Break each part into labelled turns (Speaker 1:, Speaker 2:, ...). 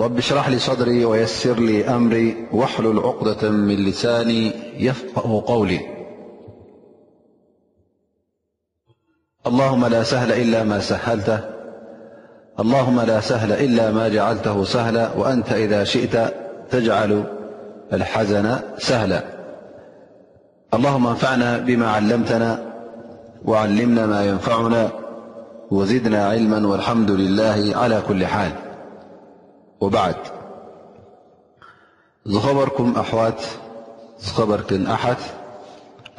Speaker 1: رباشرح لي صدري ويسر لي أمري واحلل عقدة من لساني يفقأ قولي اللهم لا سهل إلا ما سهلته اللهم لا سهل إلا ما جعلته سهلا وأنت إذا شئت تجعل الحزن سهلا اللهم انفعنا بما علمتنا وعلمنا ما ينفعنا وزدنا علما والحمد لله على كل حال وبعد زخبركم أحوات خبرة أح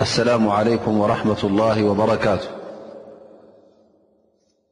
Speaker 1: السلام عليكم ورحمة الله وبركاته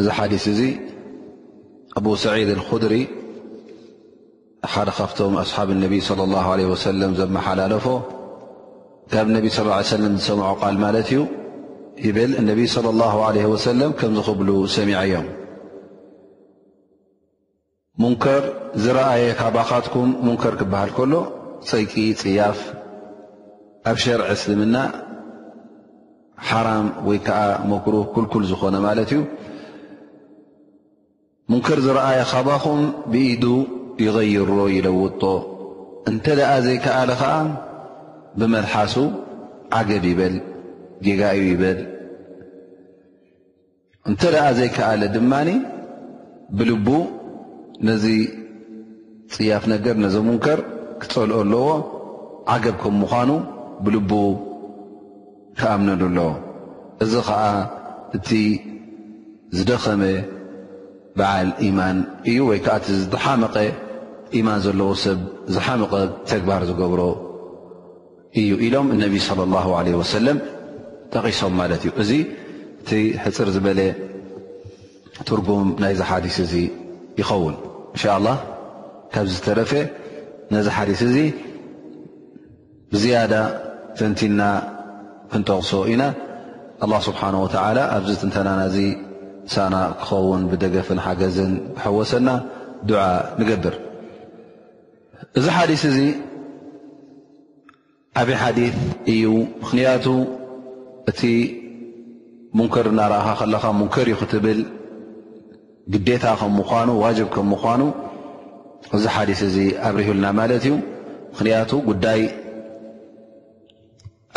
Speaker 1: እዚ ሓዲስ እዚ ኣቡ ስዒድ ኣልኩድሪ ሓደ ካብቶም ኣስሓብ ነቢ ለ ላ ለ ወሰለም ዘመሓላለፎ ካብ ነቢ ስ ሰለም ዝሰምዖ ቃል ማለት እዩ ይብል እነቢ ለ ላ ለ ወሰለም ከምዚ ክብሉ ሰሚዐ እዮም ሙንከር ዝረኣየ ካባኻትኩም ሙንከር ክበሃል ከሎ ፀይቂ ፅያፍ ኣብ ሸርዒ እስልምና ሓራም ወይ ከዓ መክሩህ ኩልኩል ዝኾነ ማለት እዩ ሙንከር ዝረኣየ ካባኹም ብኢዱ ይغይሮ ይለውጦ እንተ ደኣ ዘይከኣለ ኸዓ ብመልሓሱ ዓገብ ይበል ጌጋ እዩ ይበል እንተደኣ ዘይከኣለ ድማ ብልቡ ነዚ ጽያፍ ነገር ነዚ ሙንከር ክጸልኦ ኣለዎ ዓገብ ከም ምዃኑ ብልቡ ክኣምነሉ ኣለዎ እዚ ኸኣ እቲ ዝደኸመ በዓል ኢማን እዩ ወይ ከዓ እቲ ዝሓመቐ ኢማን ዘለዎ ሰብ ዝሓመቐ ተግባር ዝገብሮ እዩ ኢሎም እነቢ ለ ላ ለ ወሰለም ጠቒሶም ማለት እዩ እዚ እቲ ሕፅር ዝበለ ትርጉም ናይ ዚ ሓዲስ እዚ ይኸውን እንሻ ላ ካብ ዝተረፈ ነዚ ሓዲስ እዚ ብዝያዳ ተንቲና ክንጠቕሶ ኢና ኣላ ስብሓን ወተላ ኣብዚ ትንተናና እዚ ሳና ክኸውን ብደገፍን ሓገዝን ክሐወሰና ድዓ ንገብር እዚ ሓዲስ እዚ ዓብ ሓዲት እዩ ምኽንያቱ እቲ ሙንከር እናረእኻ ከለኻ ሙንከር እዩ ክትብል ግዴታ ከም ምኳኑ ዋጅብ ከም ምኳኑ እዚ ሓዲስ እዚ ኣብርህልና ማለት እዩ ምኽንያቱ ጉዳይ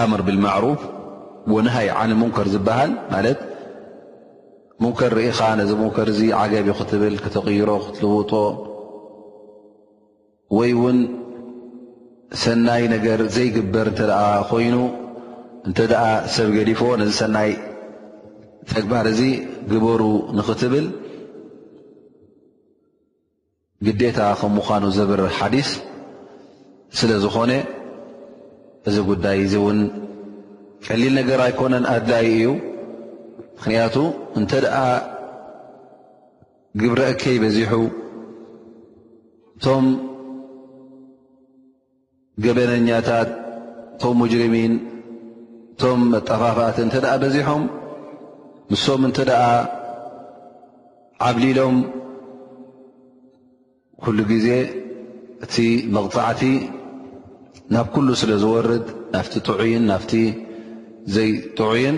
Speaker 1: ኣምር ብልማዕሩፍ ወነሃይ ዓን ሙንከር ዝበሃል ማለት ሙንከር ርኢኻ ነዚ ሙንከር እዚ ዓገብ ዩ ክትብል ክተቕይሮ ክትልውጦ ወይ እውን ሰናይ ነገር ዘይግበር እንተ ኮይኑ እንተ ሰብ ገዲፎ ነዚ ሰናይ ተግባር እዚ ግበሩ ንኽትብል ግዴታ ከም ምዃኑ ዘብርህ ሓዲስ ስለ ዝኾነ እዚ ጉዳይ እዚ እውን ቀሊል ነገር ኣይኮነን ኣድላይ እዩ ምክንያቱ እንተ ደኣ ግብረ እከይ በዚሑ እቶም ገበነኛታት እቶም ሙጅሪሚን እቶም መጠፋፋእቲ እንተ በዚሖም ንሶም እንተ ዓብሊሎም ኩሉ ግዜ እቲ መቕፃዕቲ ናብ ኩሉ ስለ ዝወርድ ናፍቲ ጥዑይን ናፍቲ ዘይጥዑይን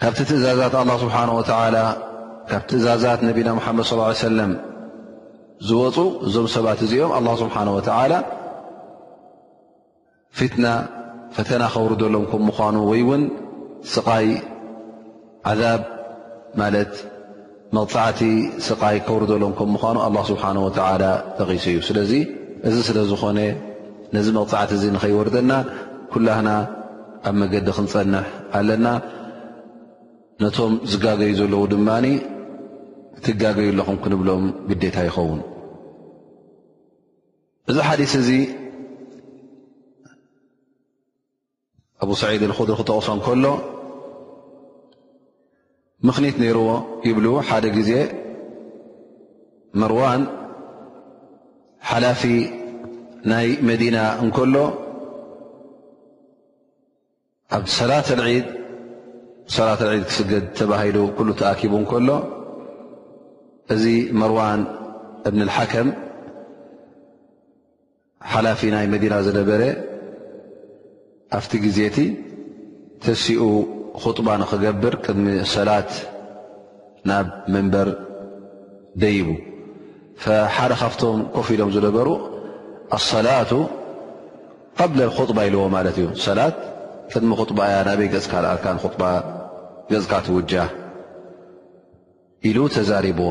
Speaker 1: ካብቲ ትእዛዛት ኣላ ስብሓን ወተላ ካብ ትእዛዛት ነቢና ሙሓመድ ስ ሰለም ዝወፁ እዞም ሰባት እዚኦም ኣላ ስብሓን ወተላ ፊትና ፈተና ከውርደሎም ከም ምኳኑ ወይ እውን ስቓይ ዓዛብ ማለት መቕጻዕቲ ስቓይ ከውርደሎም ከም ምዃኑ ኣላ ስብሓን ወተዓላ ጠቒሱ እዩ ስለዚ እዚ ስለ ዝኾነ ነዚ መቕጻዕቲ እዚ ንኸይወርደና ኩላህና ኣብ መገዲ ክንጸንሕ ኣለና ነቶም ዝጋገዩ ዘለዉ ድማ ትጋገዩ ኣለኹም ክንብሎም ግዴታ ይኸውን እዚ ሓዲስ እዚ ኣቡ ሰዒድ ኣልኹድሪ ክጠቕሶ ከሎ ምኽኒት ነይርዎ ይብሉ ሓደ ግዜ መርዋን ሓላፊ ናይ መዲና እንከሎ ኣብ ሰላት ዒድ ሰላት ዒድ ክስገድ ተባሂሉ ኩሉ ተኣኪቡ እንከሎ እዚ መርዋን እብኒ ልሓከም ሓላፊ ናይ መዲና ዝነበረ ኣብቲ ግዜ እቲ ተሲኡ ኹጥባ ንኽገብር ቅድሚ ሰላት ናብ መንበር ደይቡ ሓደ ካብቶም ኮፍ ኢሎም ዝነበሩ ኣሰላቱ ቐብለ ኹጥባ ኢልዎ ማለት እዩ ሰላት ቅድሚ ኹጥባ እያ ናበይ ገፅካ ልኣካ ንኹጥባ ገፅካ ትውጃ ኢሉ ተዛሪብዎ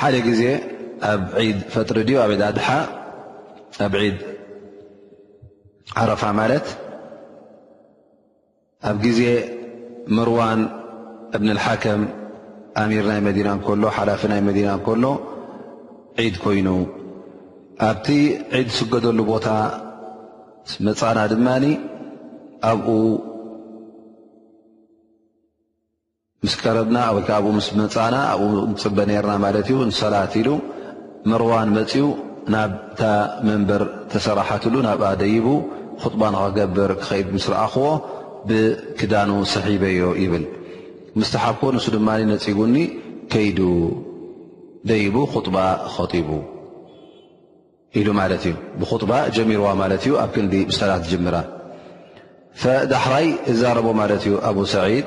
Speaker 1: ሓደ ግዜ ኣብ ዒድ ፈጥሪ ድዩ ኣብ ዒድ ኣድሓ ኣብ ዒድ ዓረፋ ማለት ኣብ ግዜ መርዋን እብኒ ልሓከም ኣሚር ናይ መዲና እንከሎ ሓላፊ ናይ መዲና እንከሎ ዒድ ኮይኑ ኣብቲ ዒድ ዝስገደሉ ቦታ መፃና ድማ ኣብኡ ምስ ቀረብና ወይ ከ ኣብኡ ምስ መፃእና ኣብኡ ንፅበ ነርና ማለት እዩ ንሰላት ኢሉ መርዋን መፅኡ ናብታ መንበር ተሰራሓትሉ ናብኣ ደይቡ ኹጥባ ንክገብር ክኸይድ ምስ ረኣኽዎ ብክዳኑ ሰሒበዮ ይብል ምስተሓብኮ ንሱ ድማ ነፂጉኒ ከይዱ ደይቡ ኹጥባ ኸጢቡ ኢሉ ማለት እዩ ብኹጥባ ጀሚርዋ ማለት እዩ ኣብ ክንዲ ብሰላት ጅምራ ፈዳሕራይ እዛረቦ ማለት እዩ ኣቡ ሰዒድ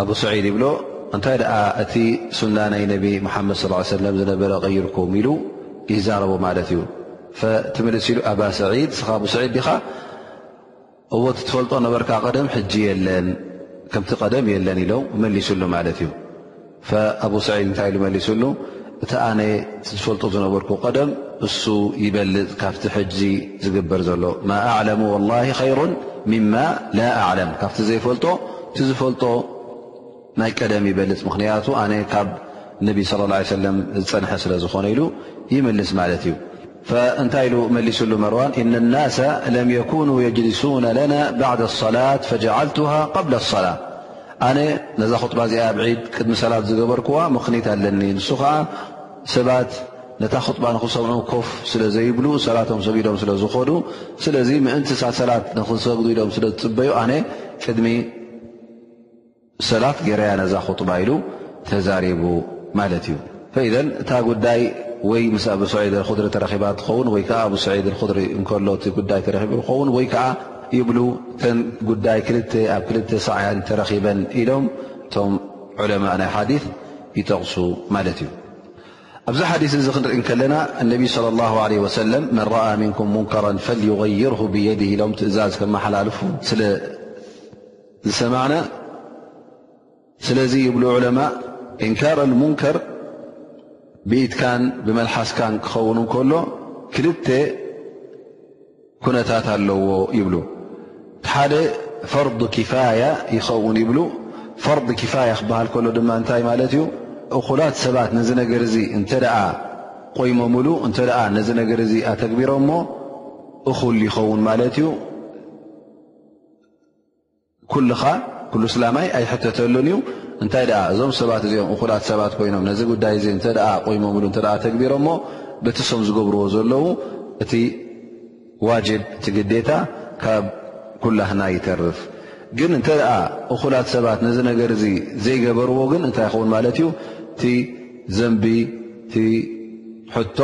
Speaker 1: ኣቡ ሰዒድ ይብሎ እንታይ ደኣ እቲ ሱና ናይ ነቢ ሙሓመድ ስ ሰለም ዝነበረ ቀይርኩም ኢሉ ይዛረቦ ማለት እዩ ፈትምልስ ኢሉ ኣባ ሰዒድ ስኻ ኣቡ ሰዒድ ዲኻ እዎ እቲ ትፈልጦ ነበርካ ቀደም ሕጂ የለን ከምቲ ቀደም የለን ኢሎ መሊሱሉ ማለት እዩ ኣቡ ሰዒድ እንታይ ኢሉ መሊሱሉ እቲ ኣነ ዝፈልጦ ዝነበርኩ ቀደም እሱ ይበልፅ ካብቲ ሕጂ ዝግበር ዘሎ ማ ኣዕለሙ ወላ ኸይሩን ምማ ላ ኣዕለም ካብቲ ዘይፈልጦ እቲ ዝፈልጦ ናይ ቀደም ይበልፅ ምክንያቱ ኣነ ካብ ነቢ ص ه ሰለም ዝፀንሐ ስለ ዝኾነ ኢሉ ይምልስ ማለት እዩ እንታይ ኢሉ መሊስሉ መርዋን እነ ናሰ ለም የኩኑ የጅልሱነ ለና ባዕድ ሰላት ፈጀዓልቱሃ قብለ ሰላة ኣነ ነዛ ክጥባ እዚኣ ኣብ ዒድ ቅድሚ ሰላት ዝገበርክዋ ምኽኒት ኣለኒ ንሱ ከዓ ሰባት ነታ ክጥባ ንክሰምዑ ኮፍ ስለ ዘይብሉ ሰላቶም ሰጊዶም ስለ ዝኾዱ ስለዚ ምእንቲሳ ሰላት ንክሰግዱ ኢሎም ስለ ዝፅበዩ ኣነ ቅድሚ ሰላት ገይረያ ነዛ ኹጥባ ኢሉ ተዛሪቡ ማለት እዩ ፈኢዘን እታ ጉዳይ ወይ ምስ ኣብ ሰዒድ ኹድሪ ተረኺባ ትኸውን ወይ ከዓ ኣብ ሰዒድ ኹድሪ እንከሎ እቲ ጉዳይ ተረኪቡ ይኸውን ወይ ከዓ ይብሉ ተን ጉዳይ ክል ኣብ ክልተ ሳዕያን ተረኺበን ኢሎም እቶም ዑለማእ ናይ ሓዲት ይጠቕሱ ማለት እዩ ኣብዚ ሓዲስ እዚ ክንርኢ እንከለና እነቢ صለ ላه ለ ወሰለም መን ረኣ ምንኩም ሙንከረን ፈልዩغይርሁ ብየድ ኢሎም ትእዛዝ ከመሓላልፉ ስለ ዝሰማዕና ስለዚ ይብሉ ዑለማእ እንካር ኣልሙንከር ብኢድካን ብመልሓስካን ክኸውን እንከሎ ክልተ ኩነታት ኣለዎ ይብሉ ሓደ ፈርድ ክፋያ ይኸውን ይብሉ ፈርድ ክፋያ ክበሃል ከሎ ድማ እንታይ ማለት እዩ እኹላት ሰባት ነዚ ነገር እዚ እንተ ደኣ ቆይሞምሉ እንተ ደኣ ነዚ ነገር እዚ ኣተግቢሮ እሞ እኹል ይኸውን ማለት እዩ ኩልኻ ኩሉ እስላማይ ኣይሕተተሉን እዩ እንታይ ደኣ እዞም ሰባት እዚኦም እኹላት ሰባት ኮይኖም ነዚ ጉዳይ እዚ እንተ ቆይሞምሉ እተ ተግቢሮሞ በቲ ሶም ዝገብርዎ ዘለዉ እቲ ዋጅብ እቲ ግዴታ ካብ ኩላህና ይተርፍ ግን እንተ እኹላት ሰባት ነዚ ነገር እዚ ዘይገበርዎ ግን እንታይ ይኸውን ማለት እዩ እቲ ዘንቢ እቲ ሕቶ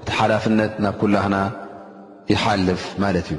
Speaker 1: እቲ ሓላፍነት ናብ ኩላህና ይሓልፍ ማለት እዩ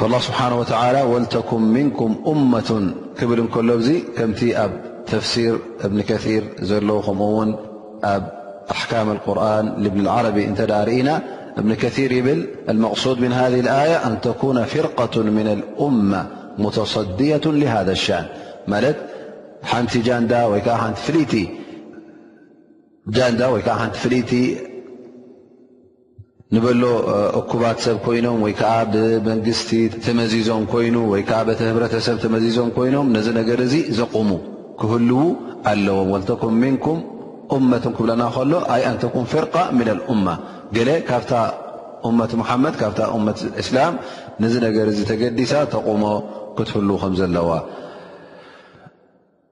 Speaker 1: فالله سبحانه وتعالى ولتكم منكم أمة كبلكلبزي كم ب تفسير بن كثير زلم ون ب أحكام القرآن لبن العربي نتارئنا بن كثير بل المقصود من هذه الآية أن تكون فرقة من الأمة متصدية لهذا الشأن نن ንበሎ እኩባት ሰብ ኮይኖም ወይ ከዓ ብመንግስቲ ተመዚዞም ኮይኑ ወይ ከዓ በቲ ህብረተሰብ ተመዚዞም ኮይኖም ነዚ ነገር እዚ ዘቑሙ ክህልዉ ኣለዎም ወልተኩም ምንኩም እመትን ክብለና ከሎ ኣይ ኣንተኩም ፍርቃ ምና ልእማ ገለ ካብታ እመት ሙሓመድ ካብታ እመት እስላም ነዚ ነገር እዚ ተገዲሳ ተቑሞ ክትህልዉ ከም ዘለዋ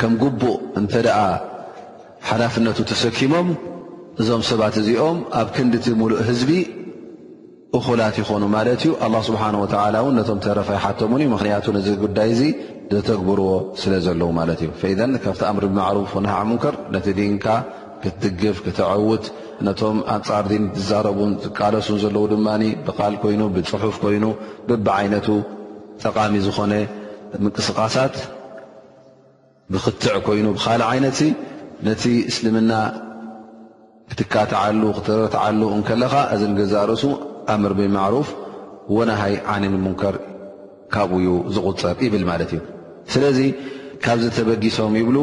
Speaker 1: ከም ግቡእ እንተ ደኣ ሓላፍነቱ ተሰኪሞም እዞም ሰባት እዚኦም ኣብ ክንዲቲ ሙሉእ ህዝቢ እኹላት ይኾኑ ማለት እዩ። ኣላ ስብሓን ወተላ እውን ነቶም ተረፈ ኣይሓተሙን እዩ ምክንያቱ ነዚ ጉዳይ እዚ ዘተግብርዎ ስለ ዘለዉ ማለት እዩ። ፈኢዘን ካብቲ ኣምሪ ብማዕሩፍ ወናሃዕ ሙንከር ነቲ ዲንካ ክትድግፍ ክተዐውት ነቶም ኣንጻር ዲን ዝዛረቡን ዝቃለሱን ዘለዉ ድማ ብቃል ኮይኑ ብፅሑፍ ኮይኑ ብብዓይነቱ ጠቓሚ ዝኾነ ምንቅስቓሳት ብክትዕ ኮይኑ ብካልእ ዓይነት ነቲ እስልምና ክትካትዓሉ ክትረትዓሉ እንከለኻ እዚ ንገዛ ርእሱ ኣምር ብማዕሩፍ ወናሃይ ዓንን ሙንከር ካብኡ ዩ ዝቁፀር ይብል ማለት እዩ ስለዚ ካብዚ ተበጊሶም ይብሉ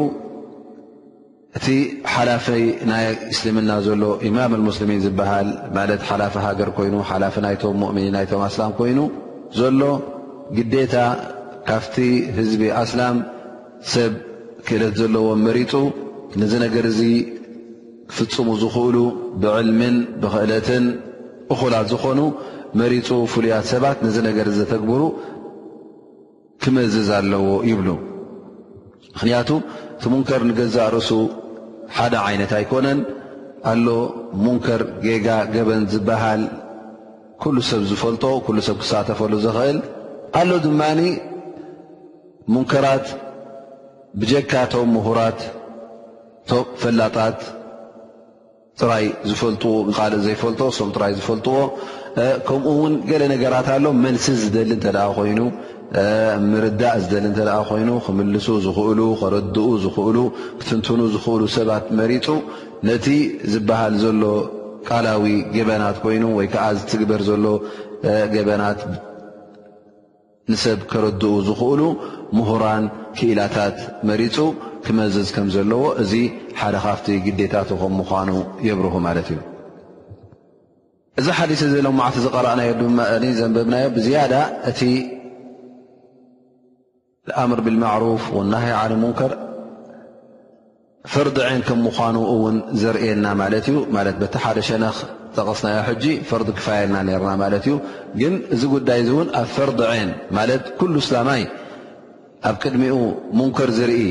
Speaker 1: እቲ ሓላፈይ ናይ እስልምና ዘሎ ኢማም ሙስልሚን ዝበሃል ማለት ሓላፊ ሃገር ኮይኑ ሓላፊ ናይቶም ሙእምኒን ናይቶም ኣስላም ኮይኑ ዘሎ ግዴታ ካብቲ ህዝቢ ኣስላም ሰብ ክእለት ዘለዎ መሪፁ ነዚ ነገር እዚ ክፍፅሙ ዝኽእሉ ብዕልምን ብክእለትን እኹላት ዝኾኑ መሪፁ ፍሉያት ሰባት ነዚ ነገር ዘተግብሩ ክመዝዝ ኣለዎ ይብሉ ምኽንያቱ እቲ ሙንከር ንገዛእ ርእሱ ሓደ ዓይነት ኣይኮነን ኣሎ ሙንከር ጌጋ ገበን ዝበሃል ኩሉ ሰብ ዝፈልጦ ኩሉ ሰብ ክሳተፈሉ ዝኽእል ኣሎ ድማ ሙንከራት ብጀካቶም ምሁራት ፈላጣት ጥራይ ዝፈልጥዎ ንካልእ ዘይፈልጦ ሶም ጥራይ ዝፈልጥዎ ከምኡ እውን ገለ ነገራት ኣሎ መልሲ ዝደሊ እንተ ኮይኑ ምርዳእ ዝደሊ እንተ ኮይኑ ክምልሱ ዝኽእሉ ከረድኡ ዝኽእሉ ክትንትኑ ዝኽእሉ ሰባት መሪፁ ነቲ ዝበሃል ዘሎ ቃላዊ ገበናት ኮይኑ ወይ ከዓ ዝትግበር ዘሎ ገበናት ንሰብ ከረድኡ ዝኽእሉ ምሁራን ክኢላታት መሪጹ ክመዝዝ ከም ዘለዎ እዚ ሓደ ካብቲ ግዴታቱ ከም ምዃኑ የብርሁ ማለት እዩ። እዚ ሓዲስ እዚ ሎም መዓልቲ ዝቐረእናዮ ድማ ዘንበብናዮ ብዝያዳ እቲ ኣምር ብልማዕሩፍ ወናሃይ ዓን ሙንከር ፈርዲ ዓይን ከም ምዃኑ እውን ዘርእየና ማለት እዩ ማለት በቲ ሓደ ሸነኽ ጠቐስናዮ ሕጂ ፈርዲ ክፋየልና ነርና ማለት እዩ ግን እዚ ጉዳይ እዚ እውን ኣብ ፈርዲ ዓይን ማለት ኩሉ እስላማይ ኣብ ቅድሚኡ ሙንከር ዝርኢ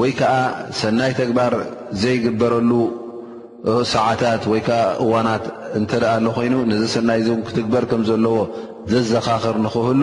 Speaker 1: ወይ ከዓ ሰናይ ተግባር ዘይግበረሉ ሰዓታት ወይ ከዓ እዋናት እንተደኣ ኣሎ ኮይኑ ነዚ ሰናይ እ ክትግበር ከም ዘለዎ ዘዘኻኽር ንክህሉ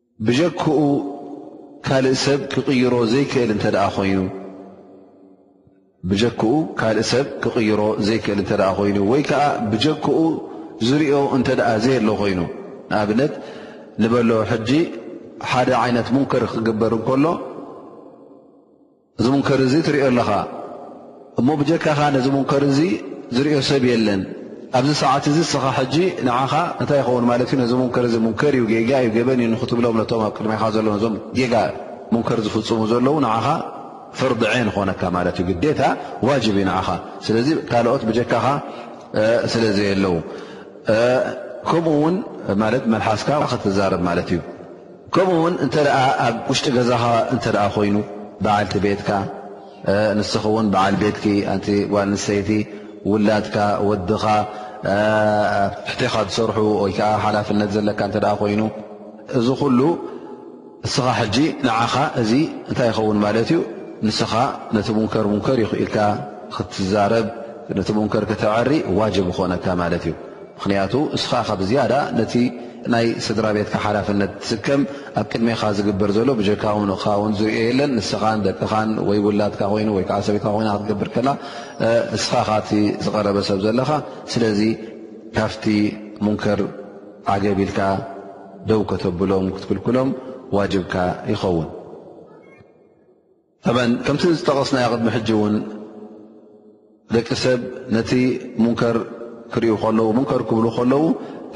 Speaker 1: ብጀክኡ ካልእ ሰብ ክቕይሮ ዘይክእል እንተ ኮይኑ ብጀክኡ ካልእ ሰብ ክቕይሮ ዘይክእል እንተ ኮይኑ ወይ ከዓ ብጀክኡ ዝርኦ እንተ ዘየሎ ኮይኑ ንኣብነት ንበሎ ሕጂ ሓደ ዓይነት ሙንከር ክግበር እንከሎ እዚ ሙንከር እዚ ትሪኦ ኣለኻ እሞ ብጀካኻ ነዚ ሙንከር እዚ ዝሪኦ ሰብ የለን ኣብዚ ሰዓት እዚ እስኻ ሕጂ ንዓኻ እንታይ ይኸውን ማለት እዩ ነዚ ሙንከር እዚ ሙንከር እዩ ጌጋ እዩ ገበን እዩ ንክትብሎም ነቶም ኣብ ቅድሜኻ ዘለዉ ነዞም ጌጋ ሙንከር ዝፍፅሙ ዘለዉ ንዓኻ ፍርዲ ዓይን ኾነካ ማለት እዩ ግዴታ ዋጅብ እዩ ንዓኻ ስለዚ ካልኦት ብጀካኻ ስለ ዘየለዉ ከምኡ እውን ማለት መልሓስካ ክትዛረብ ማለት እዩ ከምኡ ውን እንተ ኣብ ውሽጢ ገዛኻ እንተ ኮይኑ በዓልቲ ቤትካ ንስኺ ውን በዓል ቤትኪ ኣንቲ ጓል ንሰይቲ ውላድካ ወድኻ ትሕቴኻ ዝሰርሑ ወይ ከዓ ሓላፍነት ዘለካ እንተ ኮይኑ እዚ ኩሉ እስኻ ሕጂ ንዓኻ እዚ እንታይ ይኸውን ማለት እዩ ንስኻ ነቲ ሙንከር ሙንከር ይኽኢልካ ክትዛረብ ነቲ ሙንከር ክተዐሪ ዋጅብ ይኮነካ ማለት እዩ ምኽንያቱ እስኻ ካብ ዝያዳ ነቲ ናይ ስድራ ቤትካ ሓላፍነት ትስከም፣ ኣብ ቅድሜኻ ዝግበር ዘሎ ብጀካ ውንኻ እውን ዝርኦ የለን፣ ንስኻን ደቅኻን ወይ ውላድካ ኮይኑ ወይ ከዓ ሰብትካ ኮይና ክትገብር ከላ እስኻ እኻ እቲ ዝቐረበ ሰብ ዘለኻ፣ ስለዚ ካብቲ ሙንከር ዓገብ ኢልካ ደው ከተብሎም ክትክልክሎም ዋጅብካ ይኸውን። ጠብዐን ከምቲ ዝጠቐስናዮ ቅድሚ ሕጂ እውን ደቂ ሰብ ነቲ ሙንከር ክሪኡ ከለዉ ሙንከር ክብሉ ከለዉ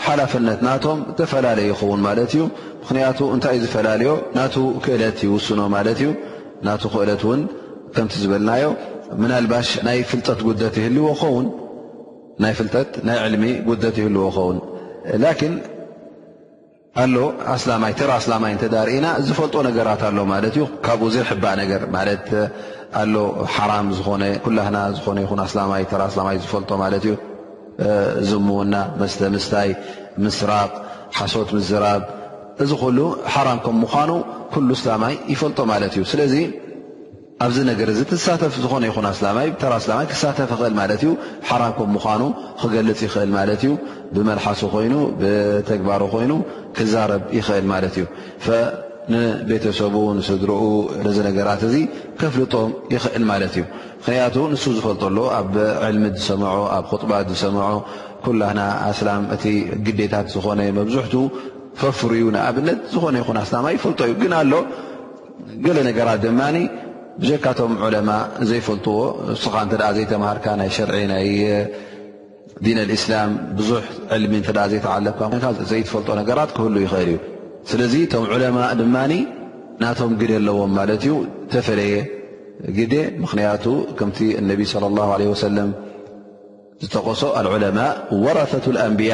Speaker 1: ሓላፍነት ናቶም እተፈላለየ ይኸውን ማለት እዩ ምክንያቱ እንታይ እዩ ዝፈላለዮ ናቱ ክእለት ይውስኖ ማለት እዩ ናቱ ክእለት እውን ከምቲ ዝበልናዮ ምናልባሽ ናይ ፍልጠት ጉደት ይህልዎ ኸውን ናይ ፍልጠት ናይ ዕልሚ ጉደት ይህልዎ ኸውን ላኪን ኣሎ ኣስላማይ ተራ ኣስላማይ እንተ ርእና ዝፈልጦ ነገራት ኣሎ ማለት እዩ ካብኡ ዘይሕባእ ነገር ማለት ኣሎ ሓራም ዝኾነ ኩላህና ዝኾነ ይኹን ኣስላማይ ተራ ኣስላማይ ዝፈልጦ ማለት እዩ ዝምውና መስተ ምስታይ ምስራቕ ሓሶት ምዝራብ እዚ ኩሉ ሓራም ከም ምዃኑ ኩሉ ኣስላማይ ይፈልጦ ማለት እዩ ስለዚ ኣብዚ ነገር እዚ ትሳተፍ ዝኾነ ይኹን ኣስላማይ ተራ ኣስላማይ ክሳተፍ ይኽእል ማለት እዩ ሓራም ከም ምዃኑ ክገልጽ ይኽእል ማለት እዩ ብመልሓሱ ኮይኑ ብተግባሩ ኮይኑ ክዛረብ ይኽእል ማለት እዩ ንቤተሰቡ ንስድርኡ ነዚ ነገራት እዚ ከፍልጦም ይኽእል ማለት እዩ ምክንያቱ ንሱ ዝፈልጦ ኣሎ ኣብ ዕልሚ ዝሰምዖ ኣብ ክጥባት ዝሰምዖ ኩላና ኣስላም እቲ ግዴታት ዝኾነ መብዝሕቱ ከፍር እዩ ንኣብነት ዝኾነ ይኹን ኣስላማ ይፈልጦ እዩ ግን ኣሎ ገለ ነገራት ድማ ብጀካቶም ዑለማ ዘይፈልጥዎ እስኻ እተ ዘይተምሃርካ ናይ ሸርዒ ናይ ዲን ኣልእስላም ብዙሕ ዕልሚ እተ ዘይተዓለምካ ኮንካ ዘይትፈልጦ ነገራት ክህሉ ይኽእል እዩ ስለዚ እቶም ዑለማ ድማ ናቶም ግደ ኣለዎም ማለት እዩ ተፈለየ ግደ ምኽንያቱ ከምቲ እነቢ ለ ላ ለ ወሰለም ዝጠቀሶ ኣልዑለማ ወረፈቱ ኣንብያ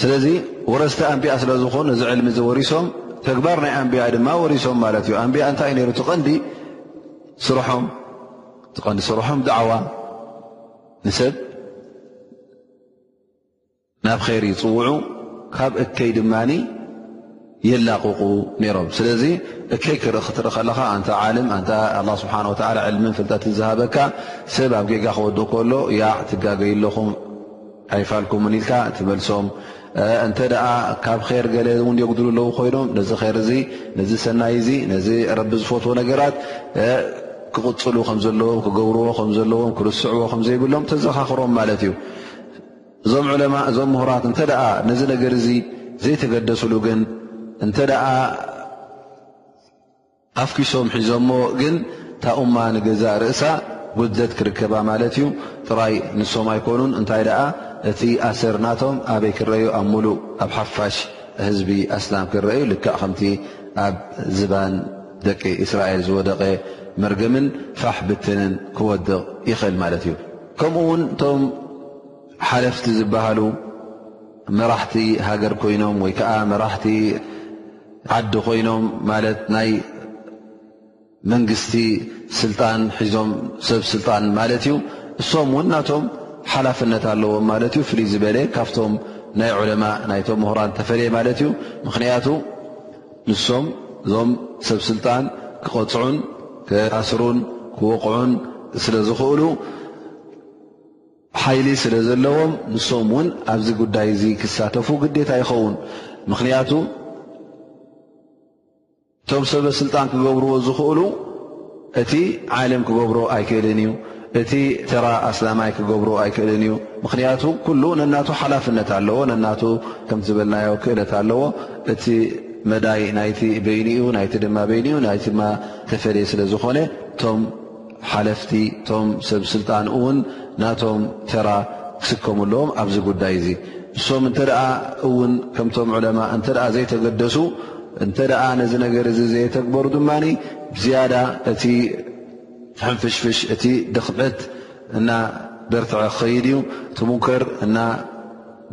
Speaker 1: ስለዚ ወረስቲ ኣንቢያ ስለ ዝኾኑ እዚ ዕልሚ እዚ ወሪሶም ተግባር ናይ ኣንቢያ ድማ ወሪሶም ማለት እዩ ኣንቢያ እንታይ ዩ ነይሩ ትቐንዲ ስርሖም ትቐንዲ ስርሖም ዳዕዋ ንሰብ ናብ ኸይር ይፅውዑ ካብ እከይ ድማኒ የላቕቑ ነይሮም ስለዚ እከይ ክርኢ ክትርኢ ከለኻ ኣንታ ዓልም ኣንታ ኣላ ስብሓን ወተላ ዕልምን ፍልጠትን ዝሃበካ ሰብ ኣብ ጌጋ ክወድእ ከሎ ያ ትጋገይ ኣለኹም ኣይፋልኩምን ኢልካ ትመልሶም እንተ ደኣ ካብ ር ገለ እውን የጉድሉ ኣለዉ ኮይኖም ነዚ ር እዚ ነዚ ሰናይ እዚ ነዚ ረቢ ዝፈትዎ ነገራት ክቕፅሉ ከም ዘለዎም ክገብርዎ ከም ዘለዎም ክርስዕዎ ከም ዘይብሎም ተዘኻኽሮም ማለት እዩ እዞም ዑለማእ እዞም ምሁራት እንተ ነዚ ነገር እዚ ዘይተገደስሉ ግን እንተ ኣፍኪሶም ሒዞሞ ግን እታ እማ ንገዛእ ርእሳ ጉድለት ክርከባ ማለት እዩ ጥራይ ንሶም ኣይኮኑን እንታይ ደኣ እቲ ኣሰር ናቶም ኣበይ ክረዩ ኣብ ሙሉእ ኣብ ሓፋሽ ህዝቢ ኣስላም ክረዩ ልክዕ ከምቲ ኣብ ዝባን ደቂ እስራኤል ዝወደቐ መርገምን ፋሕ ብትንን ክወድቕ ይኽእል ማለት እዩ ከምኡ ውን እቶም ሓለፍቲ ዝበሃሉ መራሕቲ ሃገር ኮይኖም ወይ ከዓ መራሕቲ ዓዲ ኮይኖም ማለት ናይ መንግስቲ ስልጣን ሒዞም ሰብ ስልጣን ማለት እዩ እሶም እውን ናቶም ሓላፍነት ኣለዎም ማለት እዩ ፍልይ ዝበለ ካብቶም ናይ ዑለማ ናይቶም ምሁራን ተፈለየ ማለት እዩ ምክንያቱ ንሶም እዞም ሰብ ስልጣን ክቐፅዑን ክኣስሩን ክወቕዑን ስለ ዝኽእሉ ሓይሊ ስለ ዘለዎም ንሶም እውን ኣብዚ ጉዳይ እዚ ክሳተፉ ግዴታ ይኸውን። ምኽንያቱ እቶም ሰበ ስልጣን ክገብርዎ ዝኽእሉ እቲ ዓለም ክገብሮ ኣይክእልን እዩ፣ እቲ ተራ ኣስላማይ ክገብሮ ኣይክእልን እዩ። ምኽንያቱ ኩሉ ነናቱ ሓላፍነት ኣለዎ፣ ነናቱ ከም ዝበልናዮ ክእለት ኣለዎ። እቲ መዳይ ናይቲ በይኑ እዩ፣ ናይቲ ድማ በይኑ እዩ፣ ናይቲ ድማ ተፈልየ ስለ ዝኾነ እቶም ሓለፍቲ እቶም ሰብ ስልጣን እውን ናቶም ተራ ክስከሙ ኣለዎም ኣብዚ ጉዳይ እዚ እሶም እንተ እውን ከምቶም ዕለማ እንተ ዘይተገደሱ እንተ ነዚ ነገር እዚ ዘየተግበሩ ድማ ዝያዳ እቲ ሕንፍሽፍሽ እቲ ድኽመት እና በርትዐ ክኸይድ እዩ እቲ ሙንከር እና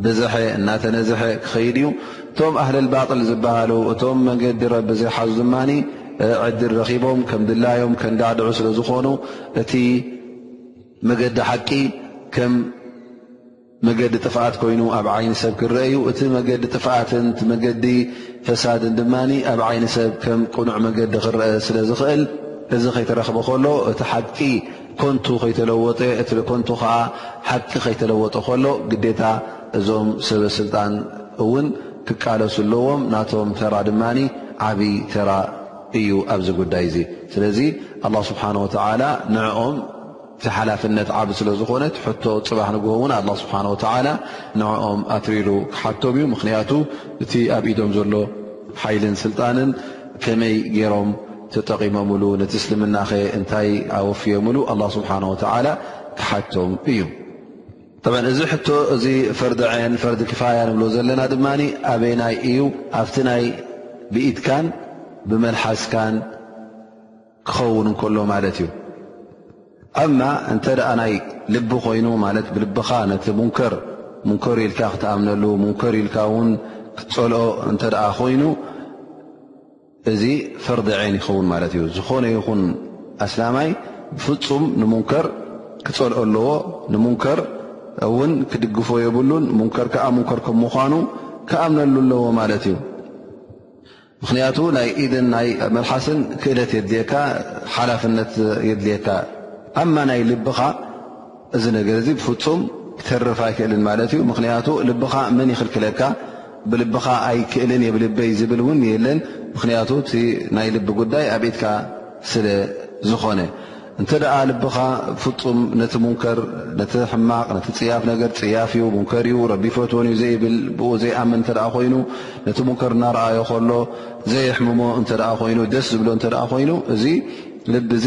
Speaker 1: ብዝሐ እናተነዝሐ ክኸይድ እዩ እቶም ኣህልልባጥል ዝበሃሉ እቶም መንገዲ ረቢ ዘይሓዙ ድማ ዕድል ረኺቦም ከም ድላዮም ከንዳዕድዑ ስለ ዝኾኑ እቲ መገዲ ሓቂ ከም መገዲ ጥፍኣት ኮይኑ ኣብ ዓይኒ ሰብ ክረአ እዩ እቲ መገዲ ጥፍኣትን መገዲ ፈሳድን ድማ ኣብ ዓይኒ ሰብ ከም ቅኑዕ መገዲ ክረአ ስለ ዝኽእል እዚ ከይተረኽበ ከሎ እቲ ሓቂ ኮንቱ ከይተለወጠ እቲ ኮንቱ ከኣ ሓቂ ከይተለወጠ ከሎ ግዴታ እዞም ሰበ ስልጣን እውን ክቃለሱ ኣለዎም ናቶም ተራ ድማ ዓብይ ተራ እዩ ኣብዚ ጉዳይ እዚ ስለዚ ኣላ ስብሓን ወተዓላ ንዕኦም እቲ ሓላፍነት ዓብ ስለ ዝኾነት ሕቶ ፅባሕ ንግሆ እውን ኣላ ስብሓን ወተዓላ ንዕኦም ኣትሪሩ ክሓቶም እዩ ምክንያቱ እቲ ኣብ ኢዶም ዘሎ ሓይልን ስልጣንን ከመይ ገይሮም ተጠቒሞምሉ ነቲ እስልምናኸ እንታይ ኣወፍዮምሉ ኣላ ስብሓን ወተዓላ ክሓቶም እዩ ጠበን እዚ ሕቶ እዚ ፈርዲ ዓይን ፈርዲ ክፋያ ንብሎ ዘለና ድማ ኣበይናይ እዩ ኣብቲ ናይ ብኢድካን ብመልሓስካን ክኸውን እንከሎ ማለት እዩ ኣማ እንተ ደኣ ናይ ልቢ ኮይኑ ማለት ብልብኻ ነቲ ሙንከር ሙንከር ኢልካ ክትኣምነሉ ሙንከር ኢልካ እውን ክትፀልኦ እንተ ደኣ ኮይኑ እዚ ፈርዲ ዓይን ይኸውን ማለት እዩ። ዝኾነ ይኹን ኣስላማይ ብፍፁም ንሙንከር ክፀልኦ ኣለዎ፣ ንሙንከር እውን ክድግፎ የብሉን፣ ሙንከር ከዓ ሙንከር ከም ምዃኑ ክኣምነሉ ኣለዎ ማለት እዩ። ምክንያቱ ናይ ኢድን ናይ መልሓስን ክእለት የድልየካ ሓላፍነት የድልየካ ኣማ ናይ ልብኻ እዚ ነገር እዚ ብፍጹም ክተርፍ ኣይክእልን ማለት እዩ። ምኽንያቱ ልብኻ መን ይኽልክለካ ብልብኻ ኣይክእልን እየ ብልበይ ዝብል እውን የለን። ምኽንያቱ እቲ ናይ ልቢ ጉዳይ ኣብ ኢድካ ስለ ዝኾነ እንተ ደኣ ልብኻ ብፍጹም ነቲ ሙንከር ነቲ ሕማቕ ነቲ ጽያፍ ነገር ጽያፍ እዩ ሙንከር እዩ ረቢ ፈትዎን እዩ ዘይብል ብኡ ዘይኣምን እንተ ደኣ ኮይኑ ነቲ ሙንከር እናረኣዮ ከሎ ዘየሕምሞ እንተ ደኣ ኮይኑ ደስ ዝብሎ እንተ ደኣ ኮይኑ እዚ ልቢ እዚ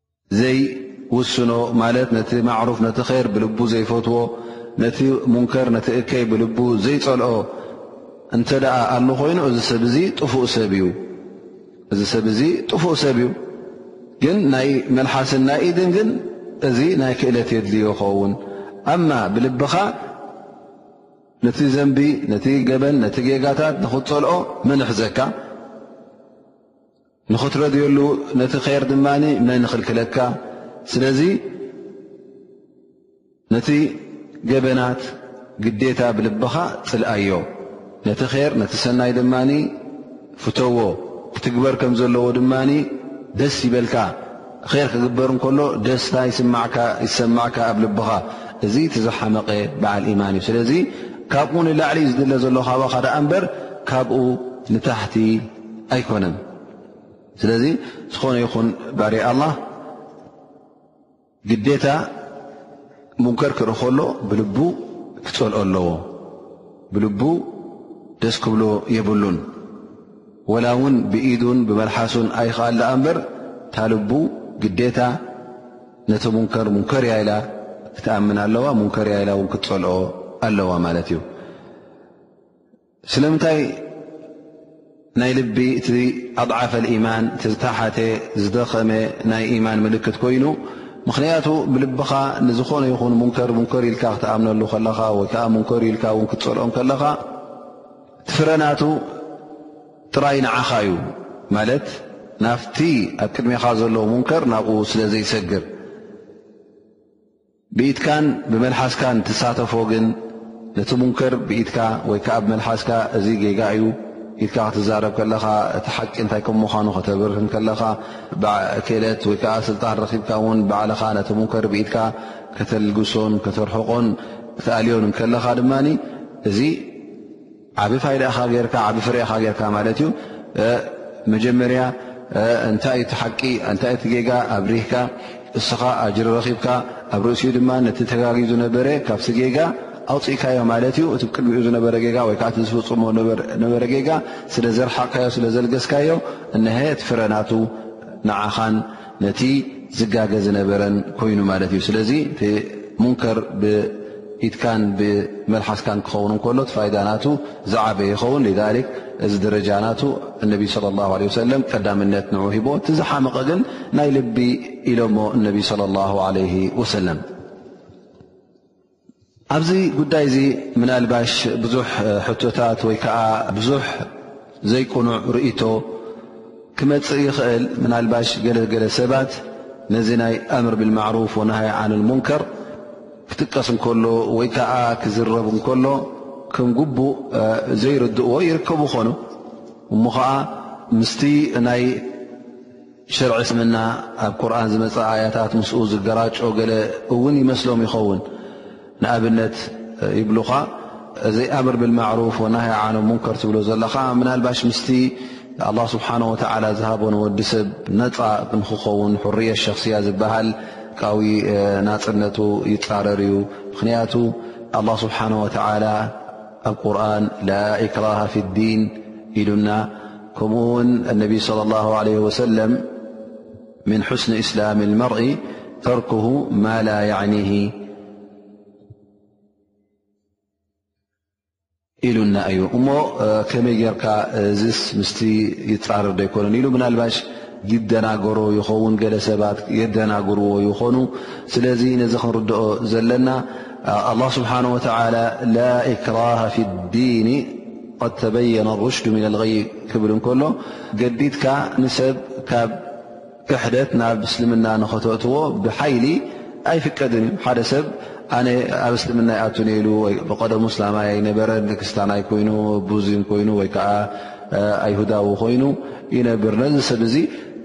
Speaker 1: ዘይውስኖ ማለት ነቲ ማዕሩፍ ነቲ ር ብልቡ ዘይፈትዎ ነቲ ሙንከር ነቲ እከይ ብልቡ ዘይፀልኦ እንተ ደኣ ኣሉ ኮይኑ እዚ ሰብ እዚ ጥፉእ ሰብ እዩ እዚ ሰብ እዚ ጥፉእ ሰብ እዩ ግን ናይ መልሓስን ናይ ኢድን ግን እዚ ናይ ክእለት የድልዮ ኸውን ኣማ ብልብኻ ነቲ ዘንቢ ነቲ ገበን ነቲ ጌጋታት ንኽትፀልኦ መን ይሕዘካ ንኽትረድየሉ ነቲ ር ድማ መን ይኽልክለካ ስለዚ ነቲ ገበናት ግዴታ ብልብኻ ፅልኣዮ ነቲ ር ነቲ ሰናይ ድማ ፍተዎ ክትግበር ከም ዘለዎ ድማ ደስ ይበልካ ር ክግበር እንከሎ ደስታ ይሰማዕካ ኣብ ልብኻ እዚ ትዝሓመቐ በዓል ኢማን እዩ ስለዚ ካብኡ ንላዕሊ ዝድለ ዘሎ ካባኻ ደኣ እምበር ካብኡ ንታሕቲ ኣይኮነን ስለዚ ዝኾነ ይኹን ባር ኣላ ግዴታ ሙንከር ክርኢ ከሎ ብልቡ ክፀልኦ ኣለዎ ብልቡ ደስ ክብሎ የብሉን ወላ እውን ብኢዱን ብመልሓሱን ኣይክኣል ዳኣ እምበር እታ ልቡ ግዴታ ነቲ ሙንከር ሙንከር እያ ኢላ ክትኣምን ኣለዋ ሙንከር እያ ኢላ እውን ክትፀልኦ ኣለዋ ማለት እዩ ስለምንታይ ናይ ልቢ እቲ ኣضዓፈ ኢማን እቲ ዝተሓተ ዝደኸመ ናይ ኢማን ምልክት ኮይኑ ምኽንያቱ ብልብኻ ንዝኾነ ይኹን ሙንከር ሙንከር ኢልካ ክትኣምነሉ ከለኻ ወይ ከዓ ሙንከር ኢልካ ውን ክትፀልኦም ከለኻ ትፍረናቱ ጥራይ ንዓኻ እዩ ማለት ናፍቲ ኣብ ቅድሜኻ ዘሎ ሙንከር ናብኡ ስለ ዘይሰግር ብኢድካን ብመልሓስካን ትሳተፎ ግን ነቲ ሙንከር ብኢድካ ወይ ከዓ ብመልሓስካ እዚ ጌጋ እዩ ኢድካ ክትዛረብ ከለኻ እቲ ሓቂ እንታይ ከም ምዃኑ ከተብርህን ከለኻ ክእለት ወይ ከዓ ስልጣን ረኪብካ እውን ባዕልኻ ነቲ ሙንከር ብኢድካ ከተልግሶን ከተርሕቆን ክትኣልዮን ከለኻ ድማ እዚ ዓብ ፋይዳኻ ጌርካ ዓብ ፍሬኻ ጌርካ ማለት እዩ መጀመርያ እንታይ እቲ ሓቂ እንታይ እቲ ጌጋ ኣብሪህካ እስኻ ኣጅሪ ረኺብካ ኣብ ርእሲኡ ድማ ነቲ ተጋጊ ዝነበረ ካብቲ ጌጋ ኣውፅእካዮ ማለት እዩ እቲ ቅድሚኡ ዝነበረ ጌጋ ወይ ከዓ እቲ ዝፍፅሞ ነበረ ጌጋ ስለ ዘርሓቅካዮ ስለ ዘልገስካዮ እነሀ እቲ ፍረናቱ ንዓኻን ነቲ ዝጋገ ዝነበረን ኮይኑ ማለት እዩ ስለዚ እቲ ሙንከር ብኢትካን ብመልሓስካን ክኸውን እንከሎ ፋይዳ ናቱ ዝዓበየ ይኸውን ሊክ እዚ ደረጃ ናቱ እነቢ ለ ላ ለ ሰለም ቀዳምነት ንዑ ሂቦ እቲ ዝሓመቐ ግን ናይ ልቢ ኢሎሞ እነቢ ለ ላ ለ ወሰለም ኣብዚ ጉዳይ እዚ ምናልባሽ ብዙሕ ሕቶታት ወይ ከዓ ብዙሕ ዘይቅኑዕ ርእቶ ክመፅእ ይኽእል ምናልባሽ ገለገለ ሰባት ነዚ ናይ ኣምር ብልማዕሩፍ ወናሃይ ዓን ልሙንከር ክጥቀስ እንከሎ ወይ ከዓ ክዝረብ እንከሎ ከም ግቡእ ዘይርድእዎ ይርከቡ ኾኑ እሞ ኸዓ ምስቲ ናይ ሽርዒ እስልምና ኣብ ቁርን ዝመፀ ኣያታት ምስኡ ዝገራጮ ገለ እውን ይመስሎም ይኸውን ንኣብነት ይብሉኻ እዚ ኣምር ብልማዕሩፍ ወናሂ ዓነ ሙንከር ትብሎ ዘለኻ ምናልባሽ ምስቲ ኣላ ስብሓን ወተዓላ ዝሃቦ ንወዲ ሰብ ነፃ ንክኸውን ሕርየ ሸክስያ ዝበሃል ቃዊ ናፅነቱ ይፃረር እዩ ምክንያቱ ኣላ ስብሓን ወተዓላ ኣብ ቁርን ላኢክራሃ ፊ ዲን ኢሉና ከምኡ ውን ነቢ صለ ላ ለ ወሰለም ምን ሑስኒ እስላም መርኢ ተርክ ማ ላ የዕኒ ኢሉና እዩ እሞ ከመይ ጌርካ እዚስ ምስቲ ይፃርር ዶይኮነን ኢሉ ምናልባሽ ይደናገሮ ይኸውን ገለ ሰባት የደናግርዎ ይኾኑ ስለዚ ነዚ ክንርድኦ ዘለና ኣላህ ስብሓን ወተላ ላእክራሃ ፊ ዲኒ ቐድ ተበየነ ሩሽዱ ምና ልይ ክብል እንከሎ ገዲድካ ንሰብ ካብ ክሕደት ናብ እስልምና ንኸተእትዎ ብሓይሊ ኣይፍቀድን እዩ ሓደ ሰብ ኣነ ኣብ እስልምና ይኣቱ ነኢሉ ወይ ብቀደሙ እስላማይ ኣይነበረ ንክስታናይ ኮይኑ ቡዚን ኮይኑ ወይከዓ ኣይሁዳዊ ኮይኑ ይነብር ነዚ ሰብ እዚ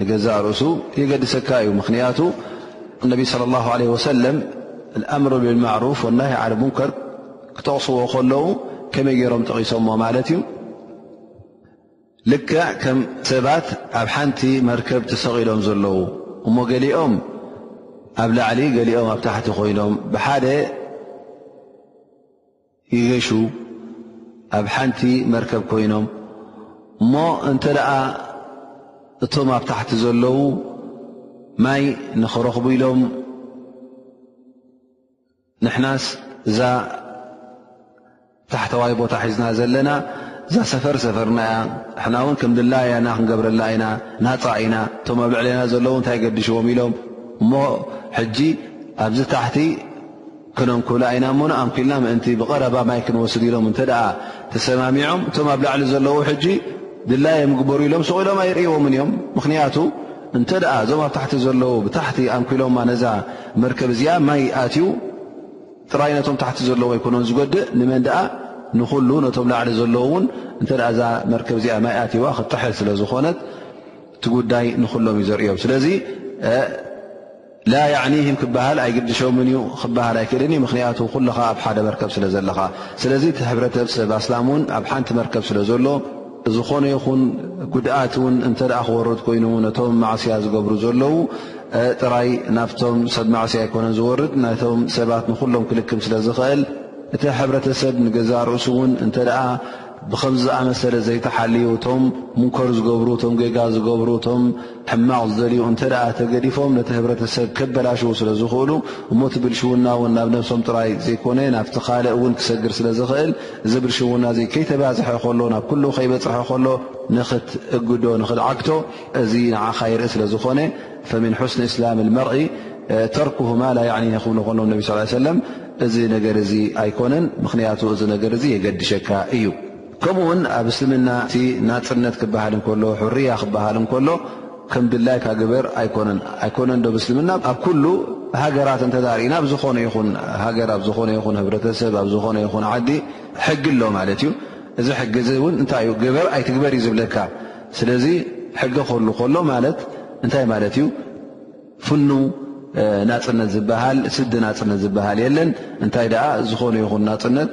Speaker 1: ንገዛእ ርእሱ የገድሰካ እዩ ምኽንያቱ ነቢ صለ ላه ለ ወሰለም ኣምር ብልማዕሩፍ ወናሂ ዓል ሙንከር ክጠቕስዎ ከለዉ ከመይ ገይሮም ጠቒሶምዎ ማለት እዩ ልክዕ ከም ሰባት ኣብ ሓንቲ መርከብ ተሰቒሎም ዘለዉ እሞ ገሊኦም ኣብ ላዕሊ ገሊኦም ኣብ ታሕቲ ኮይኖም ብሓደ ይገሹ ኣብ ሓንቲ መርከብ ኮይኖም እሞ እንተ ደኣ እቶም ኣብ ታሕቲ ዘለዉ ማይ ንኽረኽቡ ኢሎም ንሕናስ እዛ ታሕተዋይ ቦታ ሒዝና ዘለና እዛ ሰፈር ሰፈርና እያ ሕና እውን ከም ድላያና ክንገብረላ ኢና ናፃ ኢና እቶም ኣብ ልዕለና ዘለዉ እንታይ ገድሽዎም ኢሎም እሞ ሕጂ ኣብዚ ታሕቲ ክነንኩላ ኢና እሞ ንኣንኪልና ምእንቲ ብቐረባ ማይ ክንወስድ ኢሎም እንተ ተሰማሚዖም እቶም ኣብ ላዕሊ ዘለዉ ሕጂ ድላዮም ይግበሩ ኢሎም ሱቕ ኢሎም ኣይርእዎምን እዮም ምኽንያቱ እንተ እዞም ኣብ ታሕቲ ዘለዉ ብታሕቲ ኣንኪሎማ ነዛ መርከብ እዚኣ ማይ ኣትዩ ጥራይ ነቶም ታሕቲ ዘለዉ ኣይኮነን ዝጎድእ ንመን ደኣ ንኹሉ ነቶም ላዕሊ ዘለዉ እውን እንተ እዛ መርከብ እዚኣ ማይ ኣትዋ ክጥሐል ስለ ዝኾነት እቲ ጉዳይ ንኹሎም እዩ ዘርእዮም ስለዚ ላ ያዕኒህም ክበሃል ኣይግድሾምን እዩ ክበሃል ኣይክእልን እዩ ምክንያቱ ኩልኻ ኣብ ሓደ መርከብ ስለ ዘለኻ ስለዚ እቲ ሕብረተሰብ ኣስላም እውን ኣብ ሓንቲ መርከብ ስለ ዘሎ ዝኾነ ይኹን ጉድኣት እውን እንተ ክወርድ ኮይኑ ነቶም ማዕስያ ዝገብሩ ዘለዉ ጥራይ ናብቶም ሰብ ማዕስያ ኣይኮነን ዝወርድ ነቶም ሰባት ንኩሎም ክልክም ስለ ዝኽእል እቲ ሕብረተሰብ ንገዛ ርእሱ እውን እንተ ብከምዚ ዝኣመሰለ ዘይተሓልዩ እቶም ሙንከር ዝገብሩ እቶም ጌጋ ዝገብሩ እቶም ሕማቕ ዝደልዩ እንተ ተገዲፎም ነቲ ህብረተሰብ ከበላሽዉ ስለ ዝኽእሉ እሞ እቲ ብልሽውና እውን ናብ ነብሶም ጥራይ ዘይኮነ ናብቲ ካልእ እውን ክሰግር ስለ ዝኽእል እዚ ብልሽውና እዚ ከይተባዝሐ ከሎ ናብ ኩሉ ከይበፅሐ ከሎ ንኽትእግዶ ንኽትዓግቶ እዚ ንዓኻ ይርኢ ስለ ዝኾነ ፈሚን ሑስኒ እስላም ልመር ተርኩሁ ማላ ያዕኒ ክብሉ ከሎም ነቢ ስ ሰለም እዚ ነገር እዚ ኣይኮነን ምኽንያቱ እዚ ነገር እዚ የገድሸካ እዩ ከምኡ ውን ኣብ እስልምና እቲ ናጽነት ክበሃል እንከሎ ሕርያ ክበሃል እንከሎ ከም ድላይካ ግበር ኣይኮነን ኣይኮነን ዶ ብእስልምና ኣብ ኩሉ ሃገራት እንተ ርእና ኣብ ዝኾነ ይኹን ሃገር ኣብ ዝኾነ ይኹን ህብረተሰብ ኣብ ዝኾነ ይኹን ዓዲ ሕጊ ኣሎ ማለት እዩ እዚ ሕጊ እዚ እውን እንታይ እዩ ግበር ኣይትግበር እዩ ዝብለካ ስለዚ ሕጊ ክህሉ ከሎ ማለት እንታይ ማለት እዩ ፍኑ ናፅነት ዝበሃል ስዲ ናፅነት ዝበሃል የለን እንታይ ደኣ ዝኾነ ይኹን ናፅነት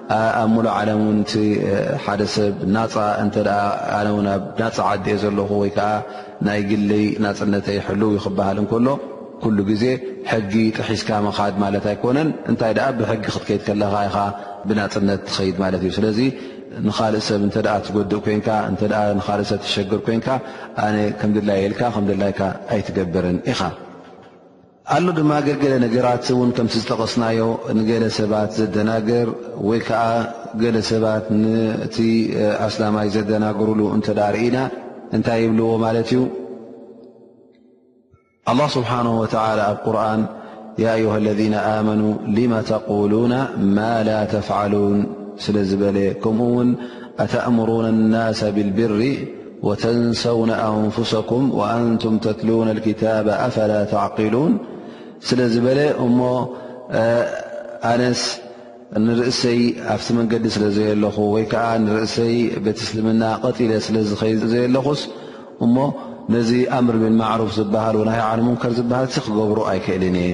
Speaker 1: ኣብ ሙሉእ ዓለም እውን እቲ ሓደ ሰብ ናፃ እንተ ኣነ ውን ኣብ ናፃ ዓዲ እየ ዘለኹ ወይ ከዓ ናይ ግለይ ናፅነተይ ሕልው ዩ ክበሃል እንከሎ ኩሉ ግዜ ሕጊ ጥሒስካ ምኻድ ማለት ኣይኮነን እንታይ ደኣ ብሕጊ ክትከይድ ከለኻ ኢኻ ብናፅነት ትኸይድ ማለት እዩ ስለዚ ንካልእ ሰብ እንተ ትጎድእ ኮንካ እንተ ንካልእ ሰብ ትሸግር ኮንካ ኣነ ከምድላየ ኢልካ ከምድላይካ ኣይትገብርን ኢኻ ኣሎ ድማ ገገለ ነገራት እውን ከምቲ ዝጠቐስናዮ ንገለ ሰባት ዘደናግር ወይ ከዓ ገለ ሰባት ነቲ ኣስላማይ ዘደናግርሉ እንተ ርእና እንታይ ይብልዎ ማለት እዩ ኣላህ ስብሓን ወተላ ኣብ ቁርን ያ አዩሃ ለذነ ኣመኑ ልማ ተقሉና ማ ላ ተፍዓሉን ስለ ዝበለ ከምኡ ውን ኣተእምሩን ናሰ ብልብሪ ወተንሰውነ ኣንፍሰኩም ኣንቱም ተትሉነ ክታበ ኣፈላ ተዕቂሉን ስለ ዝበለ እሞ ኣነስ ንርእሰይ ኣብቲ መንገዲ ስለ ዘየለኹ ወይ ከዓ ንርእሰይ ቤት እስልምና ቐጢለ ስለ ዝኸይ ዘየለኹስ እሞ ነዚ ኣምር ብል ማዕሩፍ ዝበሃል ናይ ዓል ሙንከር ዝበሃል ሲ ክገብሩ ኣይክእልን እየ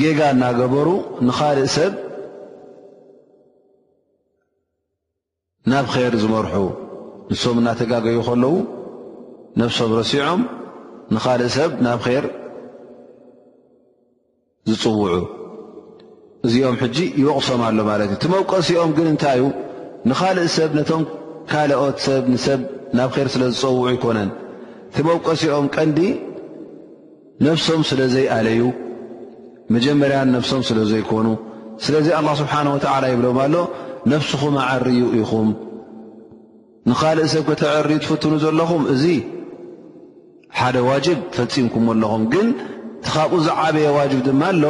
Speaker 1: ጌጋ እናገበሩ ንኻልእ ሰብ ናብ ኼር ዝመርሑ ንሶም እናተጋገዩ ከለዉ ነብሶም ረሲዖም ንኻልእ ሰብ ናብ ኼር ዝፅውዑ እዚኦም ሕጂ ይወቕሶም ኣሎ ማለት እዩ እቲ መውቀሲኦም ግን እንታይ እዩ ንኻልእ ሰብ ነቶም ካልኦት ሰብ ንሰብ ናብ ኼር ስለ ዝፀውዑ ኣይኮነን እቲ መውቀሲኦም ቀንዲ ነብሶም ስለ ዘይኣለዩ መጀመርያን ነብሶም ስለ ዘይኮኑ ስለዚ ኣላ ስብሓን ወተዓላ ይብሎም ኣሎ ነብስኹም ኣዐርዩ ኢኹም ንኻልእ ሰብ ከተዐርዩ ትፍትኑ ዘለኹም እዚ ሓደ ዋጅብ ፈፂምኩም ኣለኹም ግን እቲ ካብኡ ዝዓበየ ዋጅብ ድማ ኣሎ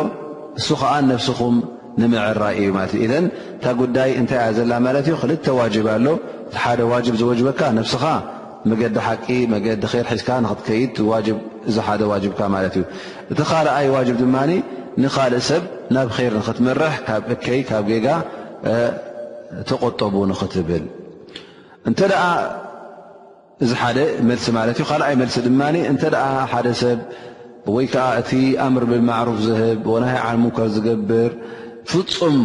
Speaker 1: እሱ ከዓ ነብስኹም ንምዕራ እዩ ማለት እዩ እዘን እታ ጉዳይ እንታይ እያ ዘላ ማለት እዩ ክልተ ዋጅብ ኣሎ እቲ ሓደ ዋጅብ ዝወጅበካ ነብስኻ መገዲ ሓቂ መገዲ ር ሒዝካ ንክትከይድ ዋጅብ እዚ ሓደ ዋጅብካ ማለት እዩ እቲ ካልኣይ ዋጅብ ድማ ንካልእ ሰብ ናብ ር ንክትመርሕ ካብ እከይ ካብ ጌጋ ተቆጠቡ ንክትብል እንተ እዚ ሓደ መልሲ ማለት እዩ ካኣይ መልሲ ድማ እተ ሓደ ሰብ ወይ ከኣ እቲ ኣምር ብልማዕሩፍ ዝህብ ወናሂ ዓን ሙንከር ዝገብር ፍጹም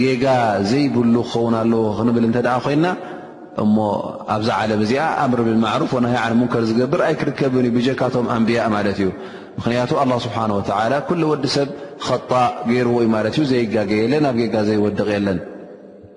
Speaker 1: ጌጋ ዘይብሉ ክኸውን ኣለዎ ክንብል እንተ ደኣ ኮይንና እሞ ኣብዛ ዓለም እዚኣ ኣምር ብልማዕሩፍ ወናሂ ዓን ሙንከር ዝገብር ኣይክርከብን እዩ ብጀካቶም ኣንብያእ ማለት እዩ ምክንያቱ ኣላ ስብሓን ወተዓላ ኩሉ ወዲ ሰብ ኸጣእ ገይርዎ እዩ ማለት እዩ ዘይጋገ የለን ኣብ ጌጋ ዘይወድቕ የለን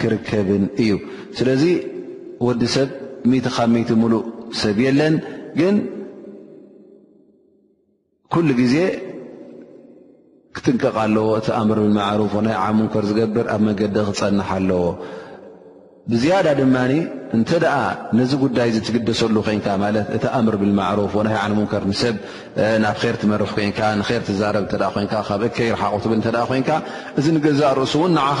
Speaker 1: ክርከብን እዩ ስለዚ ወዲ ሰብ ሚቲ ካብ ሚቲ ሙሉእ ሰብ የለን ግን ኩሉ ግዜ ክጥንቀቕ ኣለዎ እቲ ኣምር ብማዕሩፍ ናይ ዓሙንከር ዝገብር ኣብ መገዲ ክፀንሕ ኣለዎ ብዝያዳ ድማ እንተ ደኣ ነዚ ጉዳይ እዚ ትግደሰሉ ኮንካ ማለት እቲ ኣምር ብማዕሩፍ ናይ ዓሙንከር ንሰብ ናብ ኼር ትመርሕ ኮንካ ንር ትዛረብ እተ ኮንካ ካብ እከይርሓቑ ትብል እተ ኮንካ እዚ ንገዛእ ርእሱ እውን ንዓኻ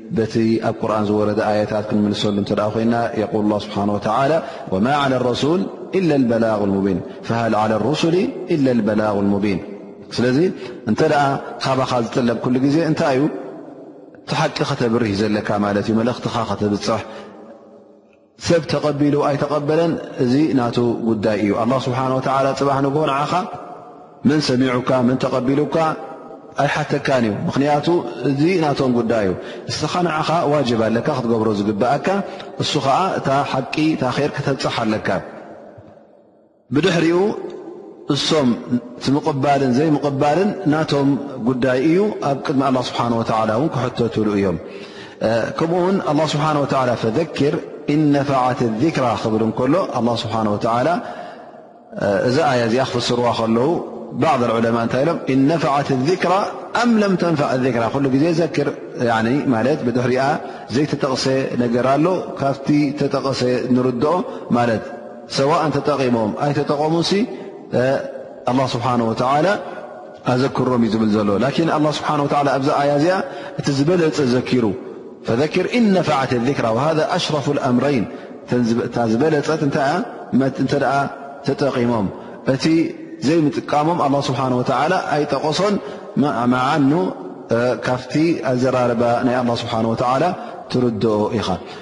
Speaker 1: በቲ ኣብ ቁርን ዝወረደ ኣያታት ክንምልሰሉ እተ ኮይና የል ላ ስብሓ ወ ወማ ላ ረሱል ኢላ በላغ ሙቢን ፈሃል ላ ሩሱሊ ኢላ በላغ ሙቢን ስለዚ እንተ ካባኻ ዝጥለብ ኩሉ ግዜ እንታይ እዩ እቲ ሓቂ ከተብርህ ዘለካ ማለት እዩ መለእኽትኻ ከተብፅሕ ሰብ ተቐቢሉ ኣይተቐበለን እዚ ናቱ ጉዳይ እዩ ኣላ ስብሓን ወተዓላ ፅባሕ ንግሆ ንዓኻ መን ሰሚዑካ መን ተቐቢሉካ ኣይሓተካን እዩ ምኽንያቱ እዚ ናቶም ጉዳይ እዩ እስኻ ንዓኻ ዋጅብ ኣለካ ክትገብሮ ዝግብኣካ እሱ ከዓ እታ ሓቂ እታ ር ክተብፅሕ ኣለካ ብድሕሪኡ እሶም እቲ ምቕባልን ዘይምቕባልን ናቶም ጉዳይ እዩ ኣብ ቅድሚ ኣላ ስብሓን ወተላ እውን ክሕተትሉ እዮም ከምኡ ውን ኣላ ስብሓን ወተላ ፈዘኪር እነፋዓት ዚክራ ክብል እንከሎ ኣላ ስብሓን ወተላ እዛ ኣያ እዚኣ ክፍስርዋ ከለዉ ባዕድ ልዑለማ እንታይ ኢሎም እነፋዓት ዚክራ ኣም ለም ተንፋዕ ዚክራ ኩሉ ግዜ ዘክር ማለት ብድሕሪኣ ዘይተጠቕሰ ነገር ኣሎ ካብቲ ተጠቐሰ ንርድኦ ማለት ሰዋእን ተጠቒሞም ኣይተጠቐሙሲ ኣላ ስብሓን ወተዓላ ኣዘክሮም እዩ ዝብል ዘሎ ላኪን ኣላ ስብሓን ወላ ኣብዚ ኣያ እዚኣ እቲ ዝበለፀ ዘኪሩ ፈዘክር ኢነፋዓት ዚክራ ወሃ ኣሽረፉ ኣምረይን እታ ዝበለፀት እንታይ እያ እንተ ደኣ ተጠቒሞም እቲ ዘይምጥቃሞም ኣላ ስብሓን ወተዓላ ኣይጠቐሶን መዓኑ ካብቲ ኣዘራርባ ናይ ኣላ ስብሓን ወተዓላ ትርድኦ ኢኻ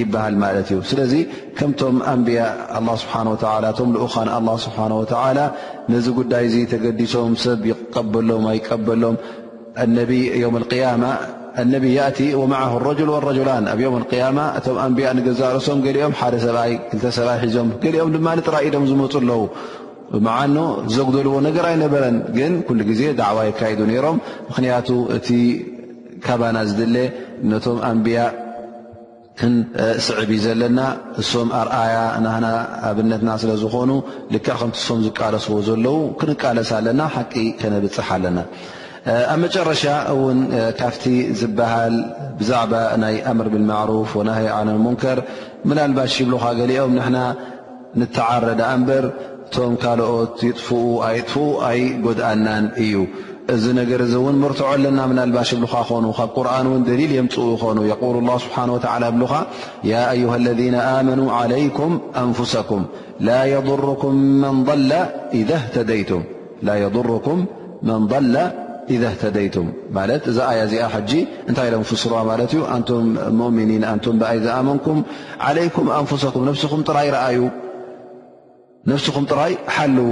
Speaker 1: ይበሃል ማለት እዩ ስለዚ ከምቶም ኣንብያ ኣላ ስብሓን ወተላ እቶም ልኡኻን ኣላ ስብሓን ወተላ ነዚ ጉዳይ እዚ ተገዲሶም ሰብ ይቀበሎም ኣይቀበሎም ኣነቢ ዮም ቅያማ ኣነቢ ያእቲ ወመዓሁ ረጅል ወረጅላን ኣብ ዮም ቅያማ እቶም ኣንብያ ንገዛእ ርእሶም ገሊኦም ሓደ ሰብኣይ ክልተ ሰብኣይ ሒዞም ገሊኦም ድማ ንጥራይ ኢዶም ዝመፁ ኣለዉ ብመዓኑ ዘጉደልዎ ነገር ኣይነበረን ግን ኩሉ ግዜ ዳዕዋ የካይዱ ነይሮም ምክንያቱ እቲ ካባና ዝድለ ነቶም ኣንብያ ክንስዕብ እዩ ዘለና እሶም ኣርኣያ ናና ኣብነትና ስለ ዝኾኑ ልክ ከምቲ ሶም ዝቃለስዎ ዘለዉ ክንቃለስ ኣለና ሓቂ ከነብፅሕ ኣለና ኣብ መጨረሻ እውን ካብቲ ዝበሃል ብዛዕባ ናይ ኣምር ብልማዕሩፍ ወናሃይ ዓለም ሙንከር ምላልባሽ ይብልካ ገሊኦም ንና ንተዓረ ደኣ እምበር እቶም ካልኦት ይጥፍኡ ኣይጥፍኡ ኣይጎድኣናን እዩ። እዚ ነገር እዚ እውን መርትዖ ኣለና ምናልባሽ ይብሉኻ ኾኑ ካብ ቁርን እውን ደሊል የምፅኡ ይኾኑ የቁል ላ ስብሓን ወተላ ይብሉኻ ያ ኣዩሃ ለذነ ኣመኑ ዓለይኩም ኣንፍሰኩም ላ የضርኩም መን ضለ ኢዘ ህተደይቱም ላ የضርኩም መን ضለ ኢዘ ህተደይቱም ማለት እዛ ኣያ እዚኣ ሕጂ እንታይ ኢሎም ክፍስርዋ ማለት እዩ ኣንቱም ሙእምኒን ኣንቱም ብኣይ ዝኣመንኩም ዓለይኩም ኣንፍሰኩም ነብስኹም ጥራይ ረኣዩ ነብስኹም ጥራይ ሓልው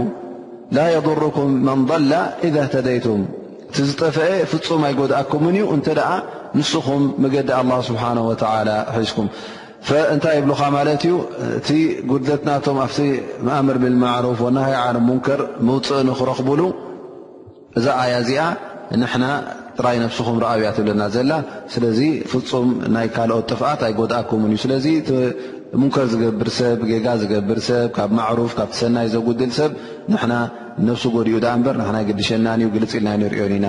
Speaker 1: ላ የضርኩም መን ضለ ኢዘ ህተደይቱም እቲ ዝጠፍአ ፍፁም ኣይጎድኣኩምን እዩ እንተ ደኣ ንስኹም መገዲ ኣላ ስብሓን ወተላ ሒዝኩም እንታይ ይብሉኻ ማለት እዩ እቲ ጉድለት ናቶም ኣብቲ ምኣምር ብልማዕሩፍ ወናሃይ ዓን ሙንከር መውፅእ ንክረኽቡሉ እዛ ኣያ እዚኣ ንሕና ጥራይ ነብስኹም ረኣብያ ትብለና ዘላ ስለዚ ፍፁም ናይ ካልኦት ጥፍኣት ኣይጎድኣኩምን እዩ ስለዚ ሙንከር ዝገብር ሰብ ጌጋ ዝገብር ሰብ ካብ ማዕሩፍ ካብ ትሰናይ ዘጉድል ሰብ ንሕና ነብሱ ጎዲኡ ዳኣ እምበር ንሕና ይግድሸናን እዩ ግልፂ ኢልና ንሪኦን ኢና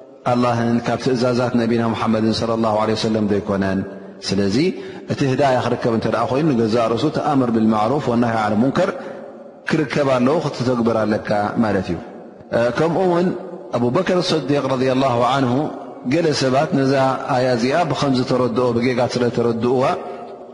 Speaker 1: ኣላህን ካብ ትእዛዛት ነቢና ሙሓመድን ለ ላ ለ ሰለም ዶይኮነን ስለዚ እቲ ህዳያ ክርከብ እተ ኮይኑ ንገዛእ ርእሱ እቲ ኣምር ብልማዕሩፍ ወናሃ ዓለ ሙንከር ክርከብ ኣለዉ ክትተግብር ኣለካ ማለት እዩ ከምኡ ውን ኣቡበከር ሰዲቅ ረ ላ ዓንሁ ገለ ሰባት ነዛ ኣያ እዚኣ ብከምዝተረድኦ ብጌጋት ስለተረድእዋ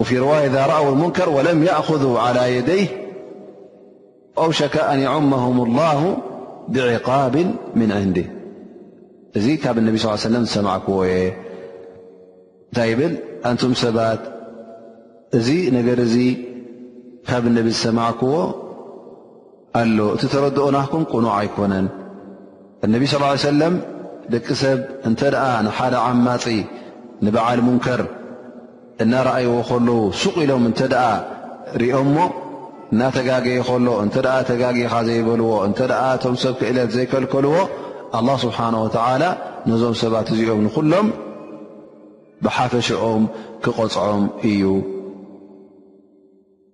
Speaker 1: وفي روية إذا رأو المنكر ولم يأخذوا على يديه وأوشك أن يعمهم الله بعقاب من عند እዚ ካب انبي صلىاى عي وسم سمعكዎ بل أنتم سبت እዚ نر ካب النب ዝسمعكዎ ل እت تردؤنكم قنع أيكن እነቢ ስ ሰለም ደቂ ሰብ እንተ ደኣ ንሓደ ዓማፂ ንበዓል ሙንከር እናረኣይዎ ከለዉ ሱቕ ኢሎም እንተ ደኣ ርኦሞ እናተጋገየ ከሎ እንተ ተጋጊኻ ዘይበልዎ እንተ እቶም ሰብ ክእለት ዘይከልከልዎ ኣላ ስብሓን ወተዓላ ነዞም ሰባት እዚኦም ንኹሎም ብሓፈሽኦም ክቐፅዖም እዩ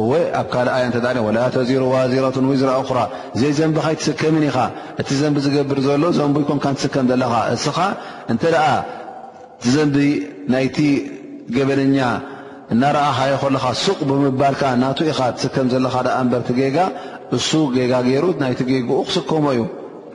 Speaker 1: እወ ኣብ ካልእ ኣያ እንተ ዳኣ ወላ ተዚሩ ዋዚረቱን ዊዝራ ኡኽራ ዘይዘንብኻ ኣይትስከምን ኢኻ እቲ ዘንቢ ዝገብር ዘሎ ዘንቡ ይኮንካ ንትስከም ዘለኻ እስኻ እንተ ደኣ እቲ ዘንቢ ናይቲ ገበነኛ እናረኣኻዮ ከለኻ ሱቕ ብምባልካ ናቱ ኢኻ ትስከም ዘለኻ ደኣ እምበር ትጌጋ እሱ ጌጋ ገይሩ ናይቲ ጌግኡ ክስከሞ እዩ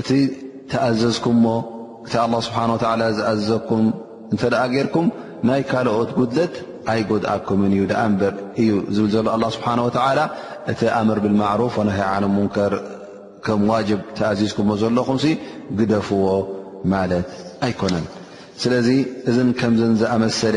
Speaker 1: እቲ ተኣዘዝኩምሞ እቲ ኣላ ስብሓን ወተዓላ ዝኣዘኩም እንተ ደኣ ጌርኩም ናይ ካልኦት ጉድለት ኣይጎድኣኩምን እዩ ደኣ እምበር እዩ ዝብል ዘሎ ኣላ ስብሓን ወተዓላ እቲ ኣምር ብልማዕሩፍ ወናሃይ ዓን ሙንከር ከም ዋጅብ ተኣዚዝኩምሞ ዘለኹም ሲ ግደፍዎ ማለት ኣይኮነን ስለዚ እዝን ከምዝን ዝኣመሰለ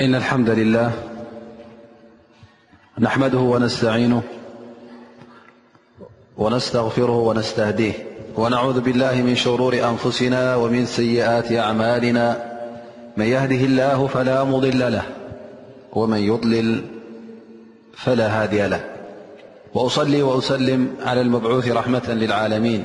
Speaker 1: إن الحمد لله نحمده ونستعينه ونستغفره ونستهديه ونعوذ بالله من شرور أنفسنا ومن سيئات أعمالنا من يهده الله فلا مضل له ومن يضلل فلا هادي له وأصلي وأسلم على المبعوث رحمة للعالمين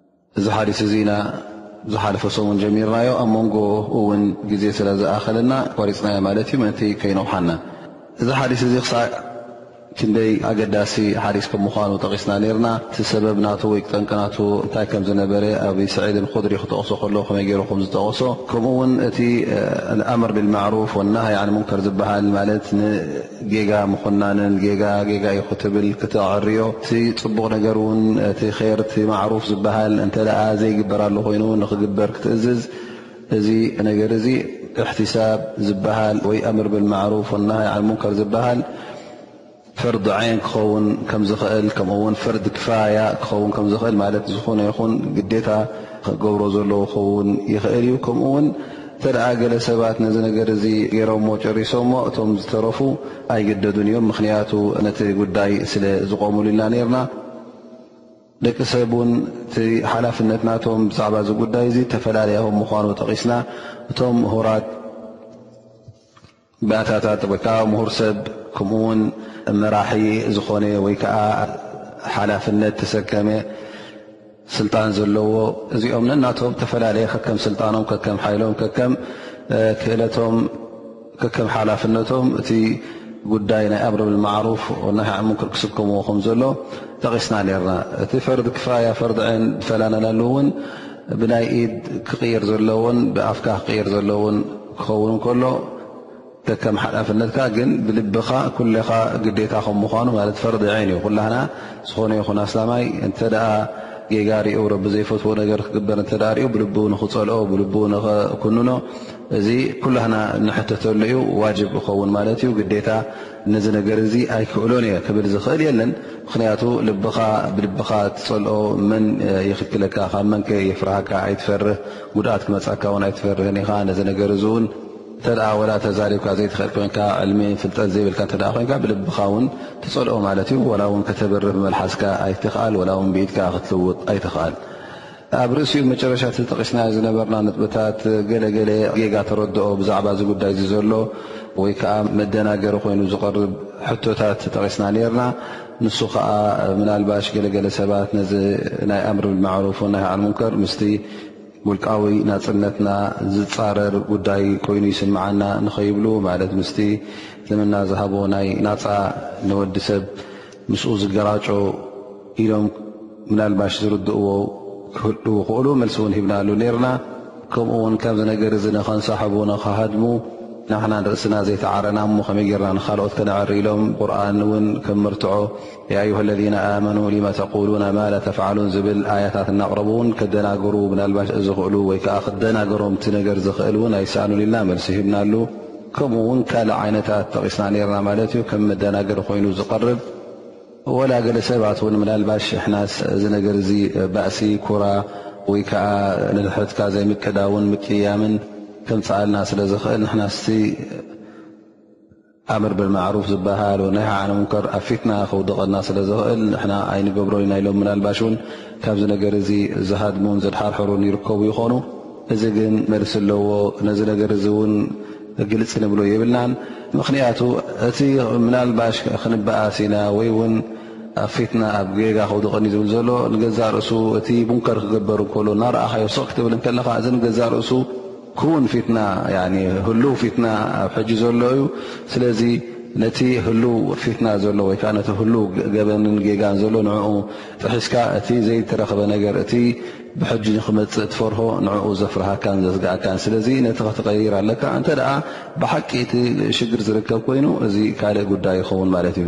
Speaker 1: እዚ ሓዲስ እዚ ኢና ዝሓለፈ ሰሙን ጀሚርናዮ ኣብ መንጎ እውን ግዜ ስለ ዝኣኸለና ቋሪፅናዮ ማለት እዩ ምእንቲ ከይነውሓና እዚ ሓዲስ እዚ ክሳዕ ክንደይ ኣገዳሲ ሓዲስ ከም ምኳኑ ጠቂስና ነርና እቲ ሰበብ ናቱ ወይ ጠንቂ ናቱ እንታይ ከም ዝነበረ ኣብ ስዒድን ኩድሪ ክጠቕሶ ከሎ ከመይ ገይሩ ከም ዝጠቐሶ ከምኡ እውን እቲ ኣምር ብልማዕሩፍ ወናሃይ ን ሙንከር ዝበሃል ማለት ጌጋ ምኹናንን ጌጋ ጌጋ እዩ ክትብል ክተዕርዮ እቲ ፅቡቕ ነገር ውን እቲ ር እቲ ማዕሩፍ ዝበሃል እንተ ዘይግበር ኣሉ ኮይኑ ንክግበር ክትእዝዝ እዚ ነገር እዚ እሕትሳብ ዝበሃል ወይ ኣምር ብልማዕሩፍ ወናሃይ ዓል ሙንከር ዝበሃል ፈርድ ዓይን ክኸውን ከምዝኽእል ከምኡ ውን ፈርድ ክፋያ ክኸውን ከምዝኽእል ማለት ዝኾነ ይኹን ግዴታ ክገብሮ ዘለዎ ክኸውን ይኽእል እዩ ከምኡውን እንተ ገለ ሰባት ነዚ ነገር እዚ ገይሮሞ ጨሪሶሞ እቶም ዝተረፉ ኣይግደዱን እዮም፣ ምኽንያቱ ነቲ ጉዳይ ስለ ዝቖሙሉ ኢልና ነርና። ደቂ ሰብ እውን እቲ ሓላፍነት ናቶም ብዛዕባ እዚ ጉዳይ እዚ ተፈላለያም ምዃኑ ጠቒስና እቶም ምሁራት፣ ባእታታት ወይከዓ ምሁር ሰብ ከምኡ ውን መራሒ ዝኾነ ወይ ከዓ ሓላፍነት ተሰከመ ስልጣን ዘለዎ እዚኦም ነናቶም ዝተፈላለየ ከከም ስልጣኖም ከከም ሓይሎም ከከም ክእለቶም ከከም ሓላፍነቶም እቲ ጉዳይ ናይ ኣምር ብል ማዕሩፍ ናይ ሙንክር ክስከምዎ ከም ዘሎ ጠቒስና ነርና እቲ ፈርዲ ክፋያ ፈርዲ ዐይን ዝፈላለናሉ እውን ብናይ ኢድ ክቕይር ዘለዎን ብኣፍካ ክቕይር ዘለዎን ክኸውን እንከሎ ደከም ሓላፍነትካ ግን ብልብኻ ኩለኻ ግዴታ ከም ምኳኑ ማለት ፈርዲ ዓይን እዩ ኩላህና ዝኾነ ይኹን ኣስላማይ እንተ ጌጋ ሪኡ ረቢ ዘይፈትዎ ነገር ክግበር እንተ ሪኡ ብልቡ ንክፀልኦ ብልቡ ንክኩንኖ እዚ ኩላህና ንሕተተሉ እዩ ዋጅብ ይኸውን ማለት እዩ ግዴታ ነዚ ነገር እዚ ኣይክእሎን እየ ክብል ዝኽእል የለን ምክንያቱ ልብኻ ብልብኻ ትፀልኦ መን ይኽክለካ ካብ መንከ የፍርሃካ ኣይትፈርህ ጉድኣት ክመጻካ ውን ኣይትፈርህን ኢኻ ነዚ ነገር እዚ ውን እንተ ወላ ተዛሪብካ ዘይትኽእል ኮንካ ዕልሚ ፍልጠት ዘይብልካ እተ ኮንካ ብልብኻ ውን ትጸልኦ ማለት እዩ ወላ ውን ከተብርህ ብመልሓስካ ኣይትኽኣል ወላ ውን ብኢድካ ክትልውጥ ኣይትኽኣል ኣብ ርእሲኡ መጨረሻ እቲ ጠቒስናዮ ዝነበርና ነጥብታት ገለገለ ጌጋ ተረድኦ ብዛዕባ እዚ ጉዳይ እዚ ዘሎ ወይ ከዓ መደናገሪ ኮይኑ ዝቐርብ ሕቶታት ጠቒስና ነርና ንሱ ከዓ ምናልባሽ ገለገለ ሰባት ነዚ ናይ ኣምር ብልማዕሩፍ ናይ ዓል ሙንከር ምስቲ ውልቃዊ ናጽነትና ዝጻረር ጉዳይ ኮይኑ ይስምዓና ንኸይብሉ ማለት ምስቲ እስልምና ዝሃቦ ናይ ናጻ ንወዲ ሰብ ምስኡ ዝገራጮ ኢሎም ምናልባሽ ዝርድእዎ ክህልው ይኽእሉ መልሲ እውን ሂብናሉ ነርና። ከምኡ ውን ካብዚ ነገር እዚ ንኸንሳሕቡ ንኸሃድሙ ንሕና ንርእስና ዘይተዓረና እሞ ከመይ ጌርና ንኻልኦት ከነዕሪ ኢሎም ቁርን እውን ከም መርትዖ ያ ዩሃ ለذነ ኣመኑ ሊመ ተቁሉና ማ ላ ተፍዓሉን ዝብል ኣያታት እናቕረቡ እውን ከደናግሩ ብናልባሽ ዝኽእሉ ወይ ከዓ ክደናገሮም እቲ ነገር ዝኽእል እውን ኣይሰኣኑን ኢልና መልሲ ሂብናሉ ከምኡ እውን ካልእ ዓይነታት ጠቒስና ነርና ማለት እዩ ከም መደናገሪ ኮይኑ ዝቐርብ ወላ ገለ ሰባት እውን ምናልባሽ ሕናስ እዚ ነገር እዚ ባእሲ ኩራ ወይ ከዓ ንድሕርትካ ዘይምቅዳውን ምቅያምን ከምፅኣልና ስለ ዝኽእል ንሕናስቲ ኣምር ብልማዕሩፍ ዝበሃል ወናሂ ዓን ሙንከር ኣብ ፊትና ከውድቐና ስለ ዝኽእል ንሕና ኣይንገብሮን ኢና ኢሎም ምናልባሽ እውን ካብዚ ነገር እዚ ዝሃድሙን ዘድሓርሕሩን ይርከቡ ይኾኑ። እዚ ግን መልሲ ኣለዎ። ነዚ ነገር እዚ እውን ግልፂ ንብሎ የብልናን። ምኽንያቱ እቲ ምናልባሽ ክንበኣስ ኢና ወይ እውን ኣብ ፊትና ኣብ ጌጋ ከውድቐኒ ዝብል ዘሎ ንገዛእ ርእሱ እቲ ሙንከር ክግበር እንከሎ እናረኣኻዮ ስቕ ክትብል እንከለኻ እዚ ንገዛእ ርእሱ ክዉን ፊትና ያኒ ህሉው ፊትና ኣብ ሕጂ ዘሎ እዩ ስለዚ ነቲ ህሉው ፊትና ዘሎ ወይ ከኣ ነቲ ህሉው ገበንን ጌጋን ዘሎ ንዕኡ ጥሒስካ እቲ ዘይተረኽበ ነገር እቲ ብሕጂ ንክመጽእ ትፈርሆ ንዕኡ ዘፍርሃካን ዘስግኣካን ስለዚ ነቲ ክትቀይር ኣለካ እንተ ደኣ ብሓቂ እቲ ሽግር ዝርከብ ኮይኑ እዚ ካልእ ጉዳይ ይኸውን ማለት እዩ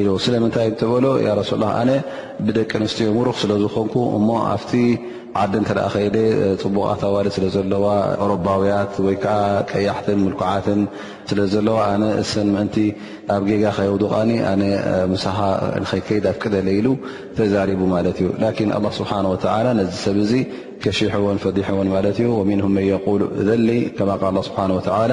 Speaker 1: ኢሉ ስለምንታይ እንተበሎ ያረሱላ ኣነ ብደቂ ኣንስትዮ ሙሩኽ ስለ ዝኾንኩ እሞ ኣብቲ ዓዲ እንተ ከይደ ፅቡቓት ኣዋልድ ስለ ዘለዋ ኦሮባውያት ወይ ከዓ ቀያሕትን ምልኩዓትን ስለ ዘለዋ ኣነ እሰን ምእንቲ ኣብ ጌጋ ከየውድቓኒ ኣነ ምሳኻ ንኸይከይድ ኣፍቅደለይ ኢሉ ተዛሪቡ ማለት እዩ ላኪን ኣላ ስብሓን ወተላ ነዚ ሰብ እዚ ከሺሕዎን ፈዲሕዎን ማለት እዩ ወሚንሁም መን የቁሉ እዘሊ ከማ ቃል ስብሓን ወተላ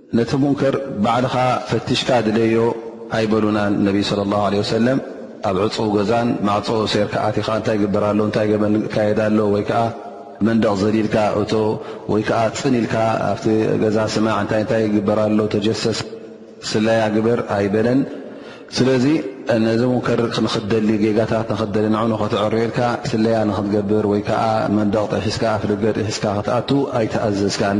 Speaker 1: ነቲ ሙንከር ባዕልኻ ፈትሽካ ድለዮ ኣይበሉናን ነቢ صለ ላه ለ ወሰለም ኣብ ዕፁው ገዛን ማዕፆ ሴርካ ኣቲኻ እንታይ ግበር ኣሎ እንታይ ገበን ካየዳ ኣሎ ወይ ከዓ መንደቕ ዘሊልካ እቶ ወይ ከዓ ፅን ኢልካ ኣብቲ ገዛ ስማዕ እንታይ እንታይ ግበር ኣሎ ተጀሰስ ስለያ ግበር ኣይበለን ስለዚ ነዚ ሙንከር ንክትደሊ ጌጋታት ንክትደሊ ንዑ ንክትዕርየልካ ስለያ ንክትገብር ወይ ከዓ መንደቕ ጥሒስካ ኣፍደገ ጥሒስካ ክትኣቱ ኣይተኣዘዝካን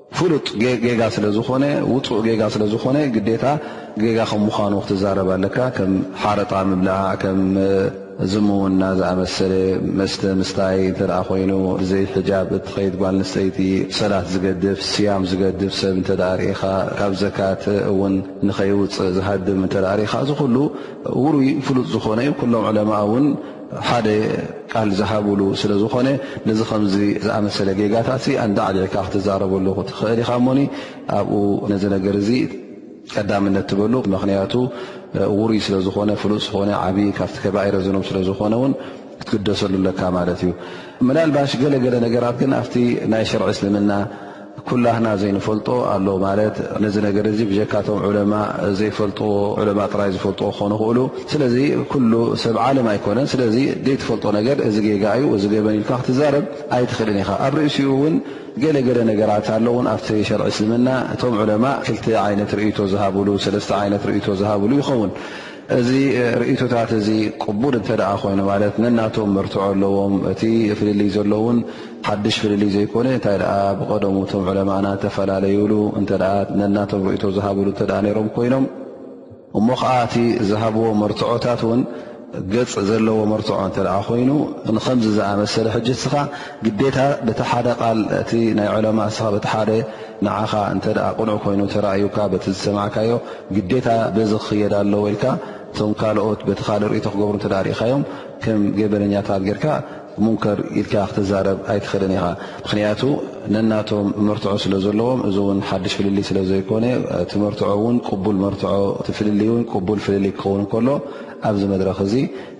Speaker 1: ፍሉጥ ጌጋ ስለ ዝኾነ ውፁእ ጌጋ ስለ ዝኾነ ግዴታ ጌጋ ከም ምዃኑ ክትዛረብ ኣለካ ከም ሓረጣ ምብላዕ ከም ዝምውና ዝኣመሰለ መስተ ምስታይ እንተ ኮይኑ ብዘይ ሕጃብ እትኸይድ ጓል ንስተይቲ ሰላት ዝገድፍ ስያም ዝገድፍ ሰብ እንተ ርኢኻ ካብ ዘካት እውን ንኸይውፅእ ዝሃድም እንተ ርኢኻ እዚ ኩሉ ውሩይ ፍሉጥ ዝኾነ እዩ ኩሎም ዕለማእ እውን ሓደ ቃል ዝሃብሉ ስለ ዝኾነ ነዚ ከምዚ ዝኣመሰለ ጌጋታት ኣንዳዕዲዕካ ክትዛረበሉ ክትኽእል ኢኻ እሞኒ ኣብኡ ነዚ ነገር እዚ ቀዳምነት ትበሉ ምክንያቱ ውሩይ ስለ ዝኾነ ፍሉጥ ዝኾነ ዓብዪ ካብቲ ከባኢረ ዝኑብ ስለ ዝኾነ እውን ክትግደሰሉ ኣለካ ማለት እዩ ምናልባሽ ገለገለ ነገራት ግን ኣብቲ ናይ ሸርዒ እስልምና ኩላህና ዘይንፈልጦ ኣሎ ማለት ነዚ ነገር እዚ ብጀካቶም ዑለማ ዘይፈልጥዎ ዑለማ ጥራይ ዝፈልጥዎ ክኾኑ ክእሉ ስለዚ ኩሉ ሰብ ዓለም ኣይኮነን ስለዚ ዘይትፈልጦ ነገር እዚ ጌጋ እዩ እዚ ገበን ኢልካ ክትዛረብ ኣይትኽእልን ኢኻ ኣብ ርእሲኡ እውን ገለገለ ነገራት ኣሎ እውን ኣብቲ ሸርዒ እስልምና እቶም ዑለማ ክልተ ዓይነት ርእይቶ ዝሃብሉ ሰለስተ ዓይነት ርእይቶ ዝሃብሉ ይኸውን እዚ ርእይቶታት እዚ ቅቡል እንተደኣ ኮይኑ ማለት ነናቶም መርትዖ ኣለዎም እቲ ፍልልይ ዘሎውን ሓድሽ ፍልልይ ዘይኮነ እንታይ ደኣ ብቐደሙ እቶም ዑለማእና እተፈላለዩሉ እንተ ነናቶም ርእቶ ዝሃብሉ እተ ነይሮም ኮይኖም እሞ ከዓ እቲ ዝሃብዎ መርትዖታት እውን ገፅ ዘለዎ መርትዖ እንተ ኮይኑ ንከምዚ ዝኣመሰለ ሕጂ እስኻ ግዴታ በቲ ሓደ ቃል እቲ ናይ ዑለማ እስኻ በቲ ሓደ ንዓኻ እንተ ቅኑዕ ኮይኑ ተራእዩካ በቲ ዝሰማዕካዮ ግዴታ በዚ ክክየድ ኣለዎ ኢልካ እቶም ካልኦት በቲ ካልእ ርእቶ ክገብሩ እተ ርእካዮም ከም ገበነኛታት ጌርካ ሙንከር ኢልካ ክትዛረብ ኣይትኽእልን ኢኻ ምኽንያቱ ነናቶም መርትዖ ስለ ዘለዎም እዚ እውን ሓድሽ ፍልልይ ስለ ዘይኮነ እቲ መርትዖ እውን ቅቡል መርትዖ እቲ ፍልልይ እውን ቅቡል ፍልልይ ክኸውን እንከሎ ኣብዚ መድረኽ እዚ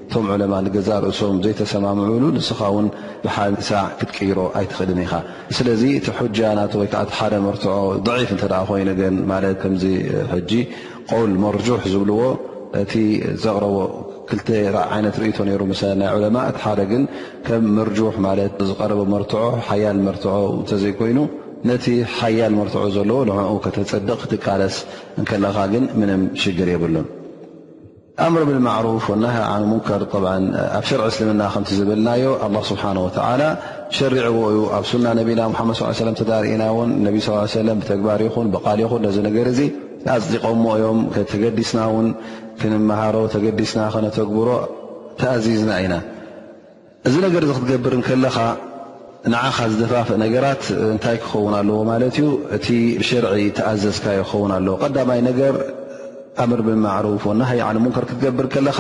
Speaker 1: እቶም ዑለማ ንገዛእ ርእሶም ዘይተሰማምዑሉ ንስኻ እውን ብሓደ ሳዕ ክትቅይሮ ኣይትኽእልን ኢኻ ስለዚ እቲ ሑጃ ናቶ ወይ ከዓ እቲ ሓደ መርትዖ ضዒፍ እንተ ኮይኑ ግን ማለት ከምዚ ሕጂ ቐውል መርጁሕ ዝብልዎ እቲ ዘቕረቦ ክልተ ዓይነት ርእይቶ ነይሩ ምሳሌ ናይ ዑለማእ እቲ ሓደ ግን ከም መርጁሕ ማለት ዝቐረበ መርትዖ ሓያል መርትዖ እንተዘይኮይኑ ነቲ ሓያል መርትዖ ዘለዎ ንዕኡ ከተፅድቕ ክትቃለስ እንከለኻ ግን ምንም ሽግር የብሉን ኣምር ብልማዕሩፍ ወናሃ ዓን ሙንከር ጠብዓ ኣብ ሸርዒ እስልምና ከምቲ ዝበልናዮ ኣላ ስብሓን ወተዓላ ሸሪዕዎ እዩ ኣብ ሱና ነቢና ሙሓመድ ስ ሰለም ተዳርኢና እውን ነቢ ስ ሰለም ብተግባር ይኹን ብቓል ይኹን ነዚ ነገር እዚ ኣፅዲቆሞ እዮም ተገዲስና እውን ክንመሃሮ ተገዲስና ከነተግብሮ ተኣዚዝና ኢና እዚ ነገር እዚ ክትገብር እንከለኻ ንዓኻ ዝደፋፍእ ነገራት እንታይ ክኸውን ኣለዎ ማለት እዩ? እቲ ብሸርዒ ተኣዘዝካዮ ክኸውን ኣለዎ። ቀዳማይ ነገር ኣምር ብማዕሩፍ ወናሃይ ዓን ሙንከር ክትገብር ከለኻ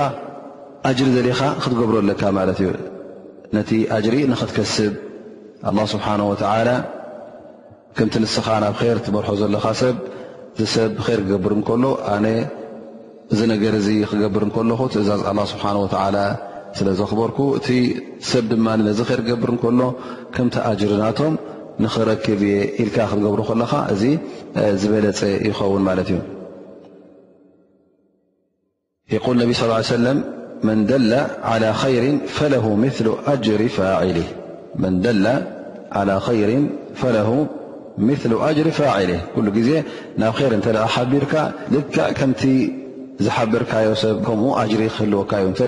Speaker 1: ኣጅሪ ደሊኻ ክትገብሮ ኣለካ ማለት እዩ። ነቲ ኣጅሪ ንኽትከስብ ኣላህ ስብሓነሁ ወተዓላ ከምቲ ንስኻ ናብ ኼር ትመርሖ ዘለኻ ሰብ እዚ ሰብ ኼር ክገብር እንከሎ ኣነ እዚ ነገር እዚ ክገብር እንከለኹ ትእዛዝ ኣላ ስብሓን ወተዓላ ስለ ዘኽበርኩ እቲ ሰብ ድማ ነዚ ኼር ክገብር እንከሎ ከምቲ ኣጅርናቶም ንኽረክብ እየ ኢልካ ክትገብሩ ከለኻ እዚ ዝበለፀ ይኸውን ማለት እዩ የቁል ነቢ ስ ሰለም መን ደላ ዓላ ኸይር ፈለሁ ምሉ ኣጅሪ ፋዒሊ መን ደላ ዓላ ኸይር ፈለሁ ምሉ ኣጅሪ ፋዒሊ ኩሉ ግዜ ናብ ኸይር እንተ ሓቢርካ ልክዕ ከምቲ ዝሓበርካዮ ሰብ ከምኡ ኣጅሪ ክህልወካ እዩ እንተ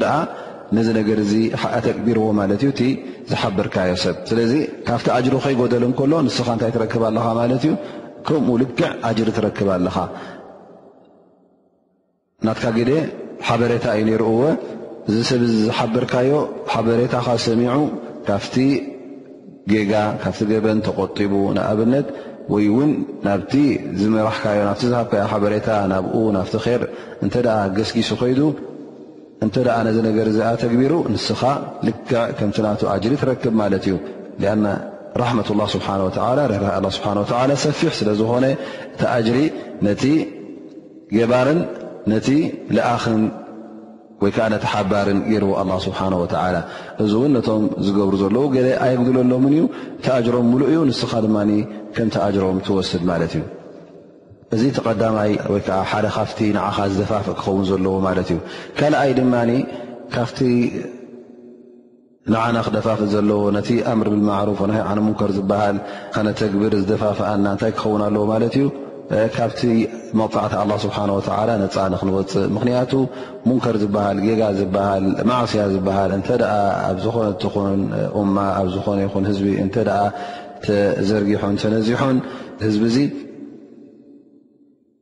Speaker 1: ነዚ ነገር እዚ ኣተግቢርዎ ማለት እዩ እቲ ዝሓበርካዮ ሰብ ስለዚ ካብቲ ኣጅሪ ከይጎደል እንከሎ ንስኻ እንታይ ትረክብ ኣለኻ ማለት እዩ ከምኡ ልክዕ ኣጅሪ ትረክብ ኣለኻ ናትካ ግደ ሓበሬታ እዩ ነይሩ እወ እዚ ሰብ እዚ ዝሓበርካዮ ሓበሬታኻ ሰሚዑ ካብቲ ጌጋ ካብቲ ገበን ተቖጢቡ ንኣብነት ወይ እውን ናብቲ ዝመራሕካዮ ናብቲ ዝሃብካዮ ሓበሬታ ናብኡ ናብቲ ር እንተ ገስጊሱ ከይዱ እንተ ነዚ ነገር እዚ ኣተግቢሩ ንስኻ ልክዕ ከምቲ ናቱ ኣጅሪ ትረክብ ማለት እዩ ኣና ራሕመት ላ ስብሓ ወ ርህራህ ስብሓ ወ ሰፊሕ ስለ ዝኾነ እቲ ኣጅሪ ነቲ ገባርን ነቲ ለኣኽን ወይ ከዓ ነቲ ሓባርን ገይርዎ ኣላ ስብሓን ወተዓላ እዚ እውን ነቶም ዝገብሩ ዘለዉ ገለ ኣየጉድለሎምን እዩ ተኣጅሮም ምሉእ እዩ ንስኻ ድማ ከም ተኣጅሮም ትወስድ ማለት እዩ እዚ ተቐዳማይ ወይ ከዓ ሓደ ካብቲ ንዓኻ ዝደፋፍእ ክኸውን ዘለዎ ማለት እዩ ካልኣይ ድማ ካብቲ ንዓና ክደፋፍእ ዘለዎ ነቲ ኣምር ብልማዕሩፍ ወናሃይ ዓን ሙንከር ዝበሃል ከነተግብር ዝደፋፍኣና እንታይ ክኸውን ኣለዎ ማለት እዩ ካብቲ መቕፃዕቲ ኣላ ስብሓን ወተዓላ ነፃ ንክንወፅእ ምኽንያቱ ሙንከር ዝበሃል ጌጋ ዝበሃል ማዕስያ ዝበሃል እንተ ኣብ ዝኾነ ትኹን እማ ኣብ ዝኾነ ይኹን ህዝቢ እንተ ተዘርጊሑን ተነዚሑን ህዝቢ እዙ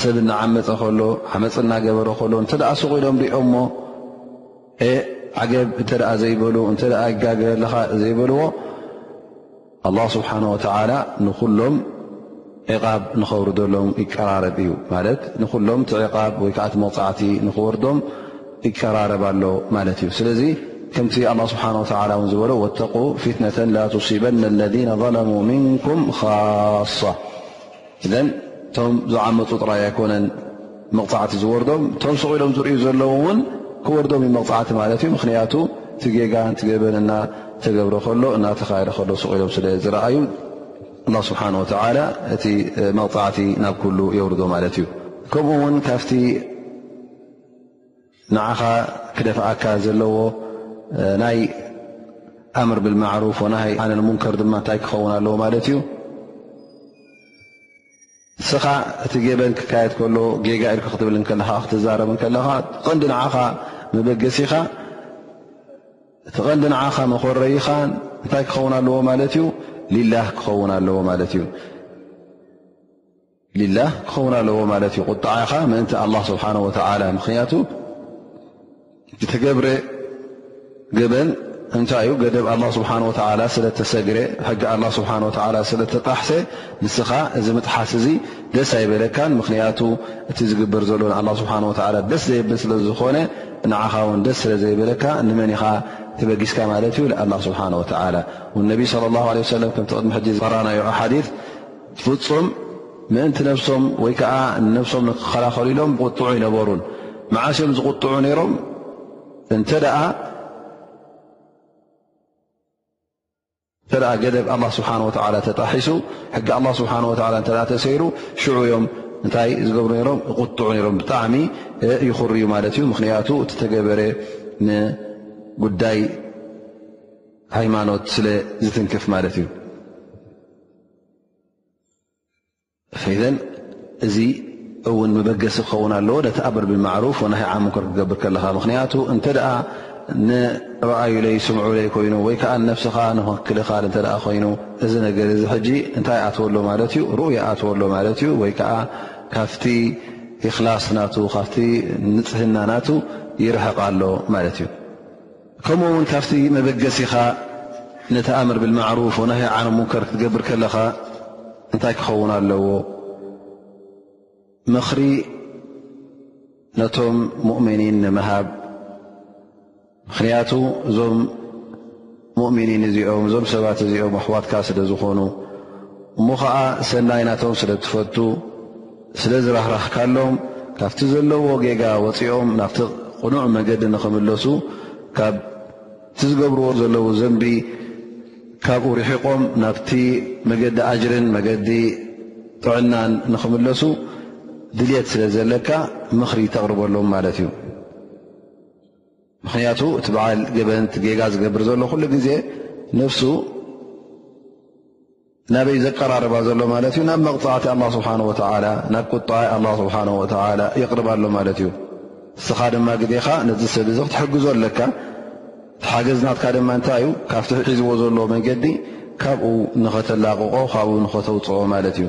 Speaker 1: ሰብ እናዓመፀ ከሎ ዓመፅ እናገበረ ከሎ እንተ ሱቕ ኢሎም ሪኦሞ ዓገብ እንተ ዘይበሉ እንተ ይጋገለኻ ዘይበልዎ ኣላ ስብሓን ወተዓላ ንኹሎም ዕቓብ ንኸውርደሎም ይቀራረብ እዩ ማለት ንኹሎም እቲ ዕቓብ ወይ ከዓ እቲ መቕፃዕቲ ንኽወርዶም ይቀራረብ ኣሎ ማለት እዩ ስለዚ ከምቲ ኣላ ስብሓን ወተላ እውን ዝበሎ ወተቁ ፊትነተን ላቱሲበና ለذነ ظለሙ ምንኩም ኻሳ እዘን እቶም ዝዓመፁ ጥራይ ኣይኮነን መቕፃዕቲ ዝወርዶም እቶም ስቕ ኢሎም ዝርእዩ ዘለዉ እውን ክወርዶም ዩ መቕፃዕቲ ማለት እዩ ምክንያቱ እቲ ጌጋ ንቲ ገበን እና ተገብረ ከሎ እናተኻየደ ከሎ ስቕ ኢሎም ስለ ዝረኣዩ ኣላ ስብሓን ወተላ እቲ መቕፃዕቲ ናብ ኩሉ የውርዶ ማለት እዩ ከምኡ ውን ካብቲ ንዓኻ ክደፍኣካ ዘለዎ ናይ ኣምር ብልማዕሩፍ ወናሃይ ዓንልሙንከር ድማ እንታይ ክኸውን ኣለዎ ማለት እዩ ንስኻ እቲ ገበን ክካየድ ከሎ ጌጋ ኢልካ ክትብል ከለካ ክትዛረብ ከለኻ ቐንዲ ንዓኻ መበገሲኻ እቲ ቐንዲ ንዓኻ መኮረይኻ እንታይ ክኸውን ኣለዎ ማለት እዩ ሊላህ ክኸውን ኣለዎ ማለት እዩ ሊላህ ክኸውን ኣለዎ ማለት እዩ ቁጣዓኻ ምእንቲ ኣላ ስብሓን ወተላ ምክንያቱ ዝተገብረ ገበን እንታይ እዩ ገደብ ኣላ ስብሓን ወተላ ስለ ተሰግረ ሕጊ ኣላ ስብሓን ወተላ ስለ ተጣሕሰ ንስኻ እዚ ምጥሓስ እዚ ደስ ኣይበለካን ምክንያቱ እቲ ዝግበር ዘሎ ንኣላ ስብሓን ወተላ ደስ ዘየብል ስለ ዝኾነ ንዓኻ እውን ደስ ስለ ዘይበለካ ንመን ኢኻ ተበጊስካ ማለት እዩ ንኣላ ስብሓን ወተላ ነቢይ ለ ላ ለ ሰለም ከምቲ ቅድሚ ሕጂ ዝቐራናዮ ሓዲ ፍጹም ምእንቲ ነብሶም ወይ ከኣ ንነብሶም ንክከላኸሉ ኢሎም ቁጥዑ ኣይነበሩን። መዓስ እዮም ዝቁጥዑ ነይሮም? እንተ ገደብ ኣላ ስብሓን ወላ ተጣሒሱ ሕጊ ኣላ ስብሓን ወላ እተ ተሰይሩ ሽዑ እዮም እንታይ ዝገብሩ ነሮም ይቁጥዑ ነሮም ብጣዕሚ ይኽርዩ ማለት እዩ። ምክንያቱ እቲ ተገበረ ንጉዳይ ሃይማኖት ስለ ዝትንክፍ ማለት እዩ። ፌደል እዚ እውን መበገሲ ክኸውን ኣለዎ ነቲ ኣምር ብማዕሩፍ ወናሃይ ዓን ሙንከር ክትገብር ከለኻ ምኽንያቱ እንተ ደኣ ንረኣዩለይ ስምዑለይ ኮይኑ ወይ ከዓ ነፍስኻ ንክክልኻል እተ ኮይኑ እዚ ነገር እዚ ሕጂ እንታይ ኣትወሎ ማለት እዩ ሩኡይ ኣትወሎ ማለት እዩ ወይ ከዓ ካብቲ እክላስ ናቱ ካብቲ ንፅህና ናቱ ይርሕቕ ኣሎ ማለት እዩ ከምኡ ውን ካብቲ መበገሲኻ ነቲ ኣምር ብልማዕሩፍ ወናሃይ ዓን ሙንከር ክትገብር ከለኻ እንታይ ክኸውን ኣለዎ ምኽሪ ነቶም ሙእምኒን ንምሃብ ምኽንያቱ እዞም ሙእምኒን እዚኦም እዞም ሰባት እዚኦም ኣሕዋትካ ስለ ዝኾኑ እሞ ኸዓ ሰናይ ናቶም ስለ ትፈቱ ስለ ዝራህራህካሎም ካብቲ ዘለዎ ጌጋ ወጺኦም ናብቲ ቅኑዕ መገዲ ንኽምለሱ ካብ እቲ ዝገብርዎ ዘለዉ ዘንቢ ካብኡ ርሒቖም ናብቲ መገዲ ኣጅርን መገዲ ጥዕናን ንኽምለሱ ድልት ስለ ዘለካ ምኽሪ ተቕርበሎም ማለት እዩ ምክንያቱ እቲ በዓል ገበንት ጌጋ ዝገብር ዘሎ ኩሉ ግዜ ነፍሱ ናበይ ዘቀራርባ ዘሎ ማለት እዩ ናብ መቕፃዕቲ ኣላ ስብሓን ወተላ ናብ ቁጣ ኣላ ስብሓን ወተላ የቕርባ ኣሎ ማለት እዩ እስኻ ድማ ግዴኻ ነዚ ሰብ እዚ ክትሕግዞ ኣለካ ሓገዝናትካ ድማ እንታይ እዩ ካብቲ ሒዝዎ ዘለዎ መንገዲ ካብኡ ንኸተላቕቆ ካብኡ ንኸተውፅኦ ማለት እዩ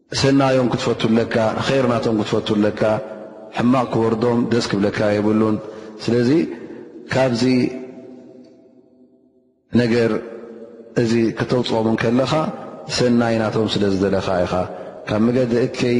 Speaker 1: ሰናዮም ክትፈቱ ኣለካ ር ናቶም ክትፈቱ ኣለካ ሕማቕ ክወርዶም ደስ ክብለካ የብሉን ስለዚ ካብዚ ነገር እዚ ክተውፅኦም ከለኻ ሰናይ ናቶም ስለ ዝደለኻ ኢኻ ካብ መገዲ እከይ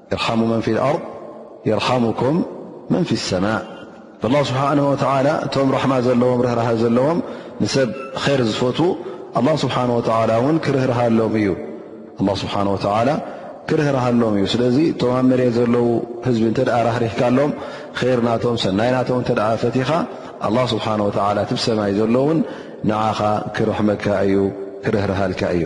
Speaker 1: ኢርሓሙ መን ፊ ልኣርድ የርሓሙኩም መን ፊ ሰማእ ብላ ስብሓን ወተዓላ እቶም ራሕማ ዘለዎም ርህራሃ ዘለዎም ንሰብ ኼር ዝፈት ኣላ ስብሓን ወተዓላ እውን ክርህርሃሎም እዩ ኣላ ስብሓን ወተዓላ ክርህርሃሎም እዩ ስለዚ እቶም ኣብ መሬት ዘለዉ ህዝቢ እንተ ደኣ ራህሪህካሎም ኼር ናቶም ሰናይ ናቶም እንተ ደኣ ፈቲኻ ኣላ ስብሓን ወተዓላ እቲ ብሰማይ ዘሎውን ንዓኻ ክርሕመካ እዩ ክርህርሃልካ እዩ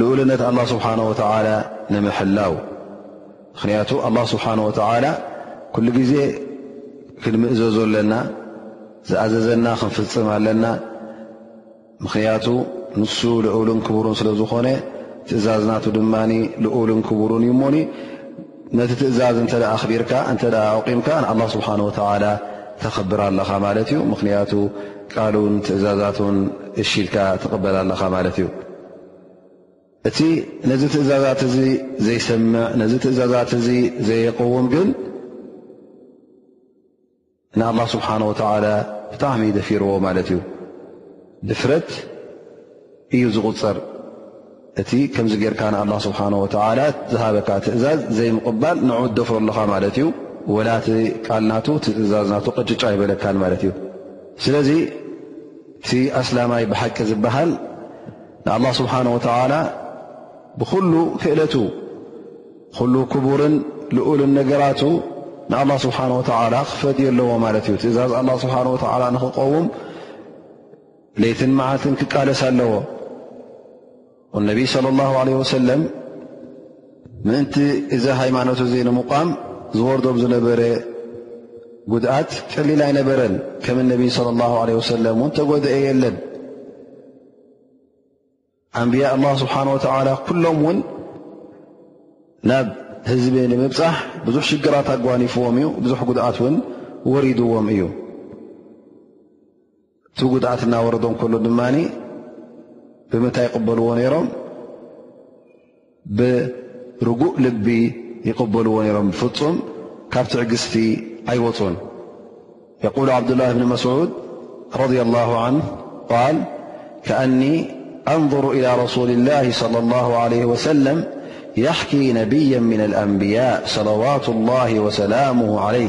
Speaker 1: ልኡልነት ኣላ ስብሓን ወተላ ንምሕላው ምኽንያቱ ኣላ ስብሓን ወተላ ኩሉ ግዜ ክንምእዘዙ ኣለና ዝኣዘዘና ክንፍፅም ኣለና ምኽንያቱ ንሱ ልኡልን ክቡሩን ስለ ዝኾነ ትእዛዝናቱ ድማ ልኡልን ክቡሩን እዩ ሞኒ ነቲ ትእዛዝ እንተ ኣኽቢርካ እንተ ኣቑምካ ንኣላ ስብሓን ወተላ ተኽብር ኣለኻ ማለት እዩ ምኽንያቱ ቃሉን ትእዛዛቱን እሽልካ ትቕበል ኣለኻ ማለት እዩ እቲ ነዚ ትእዛዛት እዚ ዘይሰምዕ ነዚ ትእዛዛት እዚ ዘየቀውም ግን ንኣላ ስብሓን ወተላ ብጣዕሚ ደፊርዎ ማለት እዩ ድፍረት እዩ ዝቁፅር እቲ ከምዚ ጌርካ ንኣላ ስብሓን ወተላ ዝሃበካ ትእዛዝ ዘይምቕባል ንዑ ደፍሮ ኣለኻ ማለት እዩ ወላ እቲ ቃል ናቱ ትእዛዝ ናቱ ቅጭጫ ይበለካን ማለት እዩ ስለዚ እቲ ኣስላማይ ብሓቂ ዝበሃል ንኣላህ ስብሓን ወተዓላ ብኹሉ ክእለቱ ኩሉ ክቡርን ልኡልን ነገራቱ ንኣላህ ስብሓን ወተዓላ ክፈድዮ ኣለዎ ማለት እዩ ትእዛዝ ኣላ ስብሓን ወተዓላ ንክቀውም ለይትን መዓልትን ክቃለስ ኣለዎ ነቢይ صለ ላه ለ ወሰለም ምእንቲ እዚ ሃይማኖት እዚ ንምቛም ዝወርዶም ዝነበረ ጉድኣት ቀሊል ኣይነበረን ከም ነቢይ صለ ላ ለ ወሰለም እውን ተጎድአ የለን ኣንብያ ኣላ ስብሓን ወተላ ኩሎም እውን ናብ ህዝቢ ንምብፃሕ ብዙሕ ሽግራት ኣጓኒፍዎም እዩ ብዙሕ ጉድኣት እውን ወሪድዎም እዩ እቲ ጉድዓት እናወረዶም ከሉ ድማ متى يقبلونيرم برجوء لبي يقبلونرم فم كف تعجستي أيون يقول عبد الله بن مسعود - رضي الله عنه- قال كأني أنظر إلى رسول الله - صلى الله عليه وسلم يحكي نبيا من الأنبياء صلوات الله وسلامه عليه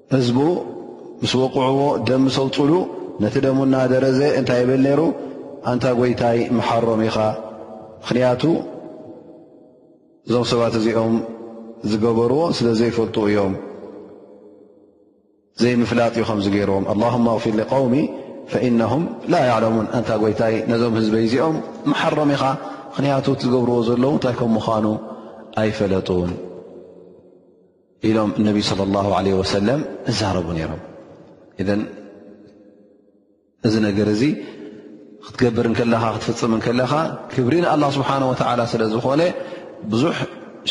Speaker 1: ህዝቡ ምስ ወቕዕዎ ደም ምስ ኣውፅሉ ነቲ ደሙ እናደረዘ እንታይ ይብል ነይሩ ኣንታ ጎይታይ መሓሮም ኢኻ ምኽንያቱ እዞም ሰባት እዚኦም ዝገበርዎ ስለ ዘይፈልጡ እዮም ዘይምፍላጥ እዩ ከምዚ ገይርዎም ኣላሁማ ኣፊር ሊቀውሚ ፈኢነሁም ላ ያዕለሙን ኣንታ ጎይታይ ነዞም ህዝበይ እዚኦም መሓሮም ኢኻ ምኽንያቱ ዝገብርዎ ዘለዉ እንታይ ከም ምዃኑ ኣይፈለጡን ኢሎም እነቢይ ስለ ላ ለ ወሰለም እዛረቡ ነይሮም እን እዚ ነገር እዚ ክትገብር ከለኻ ክትፍፅም ከለኻ ክብሪ ንኣላ ስብሓን ወተዓላ ስለ ዝኾነ ብዙሕ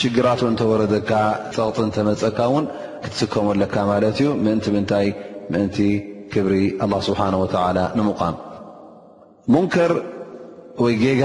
Speaker 1: ሽግራት ን ተወረደካ ፀቕጢ እንተመፀካ እውን ክትስከሙ ኣለካ ማለት እዩ ምእንቲ ምንታይ ምእንቲ ክብሪ ኣላ ስብሓን ወተዓላ ንምቛም ሙንከር ወይ ጌጋ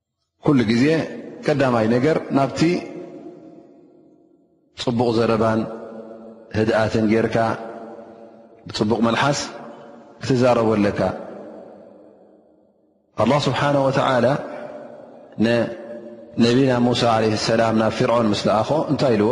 Speaker 1: ኩሉ ግዜ ቀዳማይ ነገር ናብቲ ፅቡቕ ዘረባን ህድኣትን ጌርካ ብፅቡቕ መልሓስ ክትዛረቡ ኣለካ ኣላ ስብሓን ወተላ ንነቢና ሙሳ ለ ሰላም ናብ ፍርዖን ምስ ለኣኾ እንታይ ኢልዎ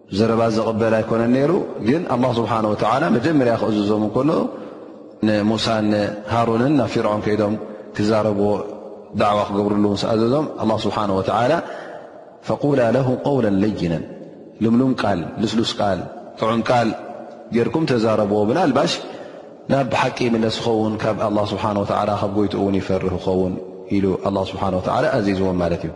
Speaker 1: ዘረባ ዝቕበል ኣይኮነን ነይሩ ግን ኣላ ስብሓን ወተዓላ መጀመርያ ክእዝዞም እንከሎ ንሙሳን ንሃሩንን ናብ ፊርዖን ከይዶም ክዛረብዎ ዳዕዋ ክገብርሉ ምስ ኣዘዞም ኣላ ስብሓን ወተዓላ ፈቁላ ለሁ ቀውለ ለይነን ልምሉም ቃል ልስሉስ ቃል ጥዑም ቃል ጌርኩም ተዛረብዎ ብና ልባሽ ናብ ሓቂ ይምለስ ዝኸውን ካብ ኣላ ስብሓን ወተላ ካብ ጎይትኡ እውን ይፈርህ ይኸውን ኢሉ ኣላ ስብሓን ወተላ ኣዚዝዎም ማለት እዩ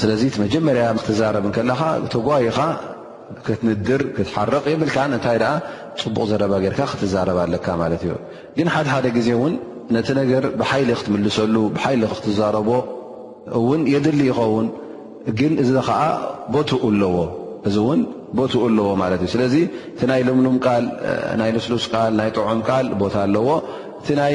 Speaker 1: ስለዚ እቲ መጀመርያ ክትዛረብ እንከለኻ ተጓይኻ ክትንድር ክትሓርቕ የብልካን እንታይ ደኣ ፅቡቕ ዘረባ ጌርካ ክትዛረብ ኣለካ ማለት እዩ ግን ሓደ ሓደ ግዜ እውን ነቲ ነገር ብሓይሊ ክትምልሰሉ ብሓይሊ ክትዛረቦ እውን የድሊ ይኸውን ግን እዚ ከዓ ቦትኡ ኣለዎ እዚ እውን ቦትኡ ኣለዎ ማለት እዩ ስለዚ እቲ ናይ ልምሉም ቃል ናይ ልስሉስ ቃል ናይ ጥዑም ቃል ቦታ ኣለዎ እቲ ናይ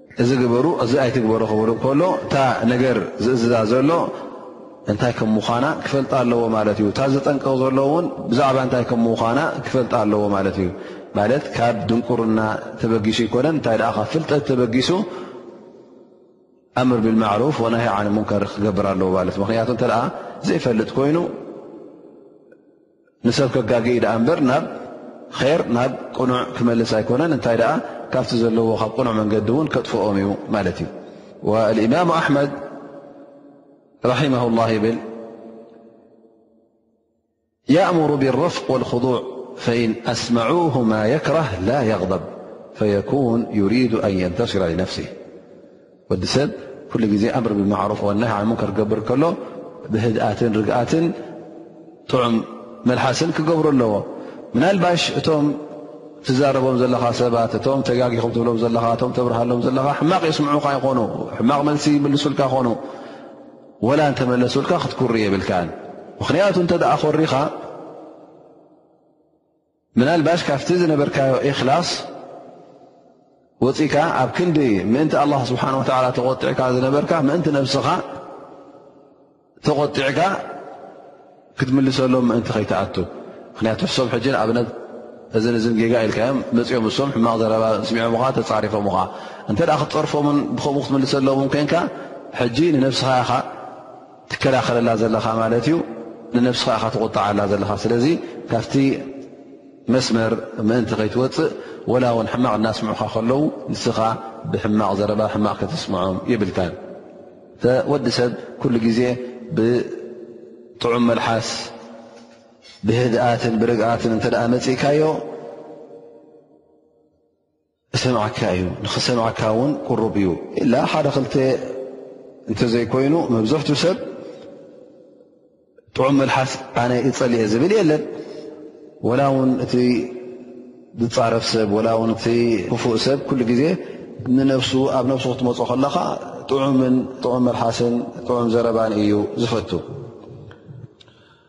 Speaker 1: እዚ ግበሩ እዚ ኣይትግበሩ ክብል ከሎ እታ ነገር ዝእዝዛ ዘሎ እንታይ ከም ምዃና ክፈልጣ ኣለዎ ማለት እዩ እታ ዝጠንቀቕ ዘሎ እውን ብዛዕባ እንታይ ከም ምዃና ክፈልጣ ኣለዎ ማለት እዩ ማለት ካብ ድንቁርና ተበጊሱ ይኮነን እንታይ ኣ ካብ ፍልጠት ተበጊሱ ኣምር ብልማዕሩፍ ወናሂ ዓን ሙንከር ክገብር ኣለዎ ማለት ምክንያቱ እተ ዘይፈልጥ ኮይኑ نب كجج بر ير ن قنع كملس أيكن ت كفت ل قنع مند ن كطفم والإمام أحمد رحمه الله بل يأمر بالرفق والخضوع فإن أسمعوه ما يكره لا يغضب فيكون يريد أن ينتشر لنفسه ወዲ ሰብ ኩሉ ግዜ ኣምር ብማዕሩፍ ወናህ ዓ ሙንከር ክገብር ከሎ ብህድኣትን ርግኣትን ጥዑም መልሓስን ክገብሩ ኣለዎ ምናልባሽ እቶም ትዛረቦም ዘለኻ ሰባት እቶም ተጋጊኹም ትብሎም ዘለኻ እቶም ተብርሃሎም ዘለኻ ሕማቕ የስምዑካ ይኾኑ ሕማቕ መልሲ ይምልሱልካ ይኾኑ ወላ እንተመለሱልካ ክትኩሪ የብልካ ምኽንያቱ እንተደኣ ኮሪኻ ምናልባሽ ካብቲ ዝነበርካዮ ኢኽላስ ወፂእካ ኣብ ክንዲ ምእንቲ ኣላ ስብሓን ወተላ ተቖጢዕካ ዝነበርካ ምእንቲ ነብስኻ ተቖጢዕካ ክትምልሰሎም ምእንቲ ከይትኣቱ ምክንያቱ ሕሶም ሕጂ ንኣብነት እዚ ንዝን ጌጋ ኢልካዮም መፅኦም እሶም ሕማቕ ዘረባ ስሚዖም ኻ ተፃሪፎም ኻ እንተ ክትፀርፎምን ብከምኡ ክትምልሰሎምን ኮንካ ሕጂ ንነብስኻ ኢኻ ትከላኸለላ ዘለኻ ማለት እዩ ንነብስኻ ኢኻ ትቑጣዓላ ዘለኻ ስለዚ ካብቲ መስመር ምእንቲ ከይትወፅእ ወላ እውን ሕማቕ እናስምዑኻ ከለዉ ንስኻ ብሕማቕ ዘረባ ሕማቕ ከተስምዖም የብልካን ወዲ ሰብ ኩሉ ግዜ ብጥዑም መልሓስ ብህድኣትን ብርግኣትን እንተ መፅእካዮ እሰምዓካ እዩ ንክሰምዕካ እውን ቅሩብ እዩ ኢላ ሓደ ክልተ እንተዘይኮይኑ መብዝሕቱ ሰብ ጥዑም መልሓስ ኣነ ይፀልየ ዝብል የለን ወላ እውን እቲ ዝፃረፍ ሰብ ወላ ውን እቲ ክፉእ ሰብ ኩሉ ግዜ ንነብሱ ኣብ ነብሱ ክትመፁ ከለካ ጥዑምን ጥዑም መልሓስን ጥዑም ዘረባን እዩ ዝፈቱ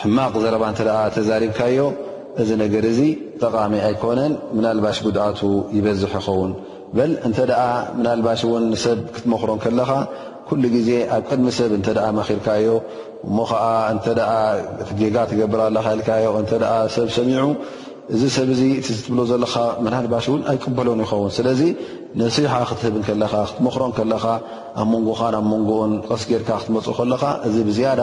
Speaker 1: ሕማቕ ዘረባ እንተ ተዛሪብካዮ እዚ ነገር እዚ ጠቓሚ ኣይኮነን ምናልባሽ ጉድኣቱ ይበዝሕ ይኸውን በል እንተ ምናልባሽ እውን ንሰብ ክትመኽሮ ከለኻ ኩሉ ግዜ ኣብ ቅድሚ ሰብ እንተ መኺርካዮ እሞ ኸዓ እንተ ጌጋ ትገብር ኣለኻ ኢልካዮ እንተ ሰብ ሰሚዑ እዚ ሰብ እዚ እቲ ዝትብሎ ዘለካ መናልባሽ እውን ኣይቅበሎን ይኸውን ስለዚ ነስሓ ክትህብ ከለኻ ክትመክሮ ከለኻ ኣብ መንጎኻን ኣብ መንጎኡን ቐስ ጌርካ ክትመፁ ከለኻ እዚ ብዝያዳ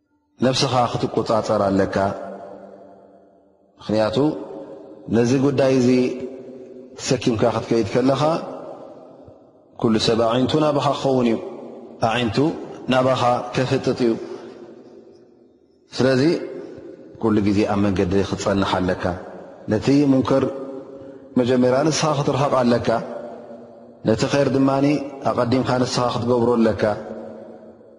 Speaker 1: ነብስኻ ክትቆፃፀር ኣለካ ምክንያቱ ነዚ ጉዳይ እዚ ተሰኪምካ ክትከይድ ከለኻ ኩሉ ሰብ ኣዒንቱ ናባኻ ክኸውን እዩ ኣዒንቱ ናባኻ ከፍጥጥ እዩ ስለዚ ኩሉ ግዜ ኣብ መንገዲ ክትፀንሕ ኣለካ ነቲ ሙንከር መጀመርያ ንስኻ ክትርሕቕ ኣለካ ነቲ ር ድማ ኣቐዲምካ ንስኻ ክትገብሮ ኣለካ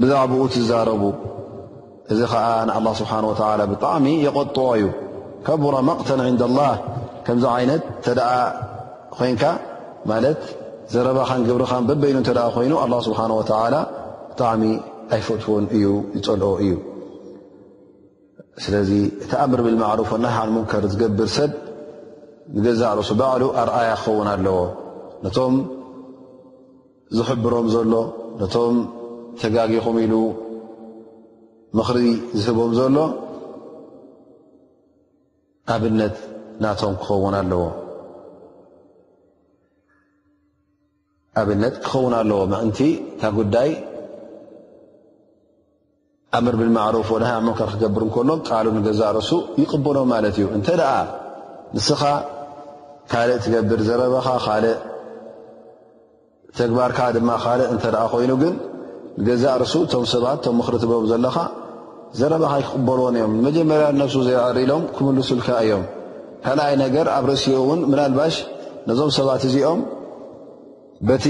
Speaker 1: ብዛዕባኡ ትዛረቡ እዚ ከዓ ንኣላ ስብሓን ወተላ ብጣዕሚ የቆጥዎ እዩ ከቡረ መቅተል ንዳ ላህ ከምዚ ዓይነት ተደኣ ኮንካ ማለት ዘረባኻን ግብርኻን በበይኑ እተ ኮይኑ ኣላ ስብሓን ወተላ ብጣዕሚ ኣይፈትዎን እዩ ይፀልኦ እዩ ስለዚ እቲ ኣምር ብልማዕሩፍ ወናሓን ሙንከር ዝገብር ሰብ ንገዛእ ርእሱ ባዕሉ ኣርኣያ ክኸውን ኣለዎ ነቶም ዝሕብሮም ዘሎ ነቶም ተጋጊኹም ኢሉ ምኽሪ ዝህቦም ዘሎ ኣብነት ናቶም ክኸውን ኣለዎ ኣብነት ክኸውን ኣለዎ ምእንቲ እታ ጉዳይ ኣምር ብልማዕሩፍ ወነሃ ኣን ሙንከር ክገብር እንከሎ ቃሉ ንገዛእ ርእሱ ይቕበሎ ማለት እዩ እንተ ደኣ ንስኻ ካልእ ትገብር ዘረበኻ ካልእ ተግባርካ ድማ ካልእ እንተ ደኣ ኮይኑ ግን ንገዛእ ርእሱ እቶም ሰባት እቶም ምኽሪ ትበም ዘለኻ ዘረበኻ ኣይክቕበልዎን እዮም ንመጀመርያ ነብሱ ዘይዕር ኢሎም ክምልሱልካ እዮም ካልኣይ ነገር ኣብ ርእሲኡ እውን ምናልባሽ ነዞም ሰባት እዚኦም በቲ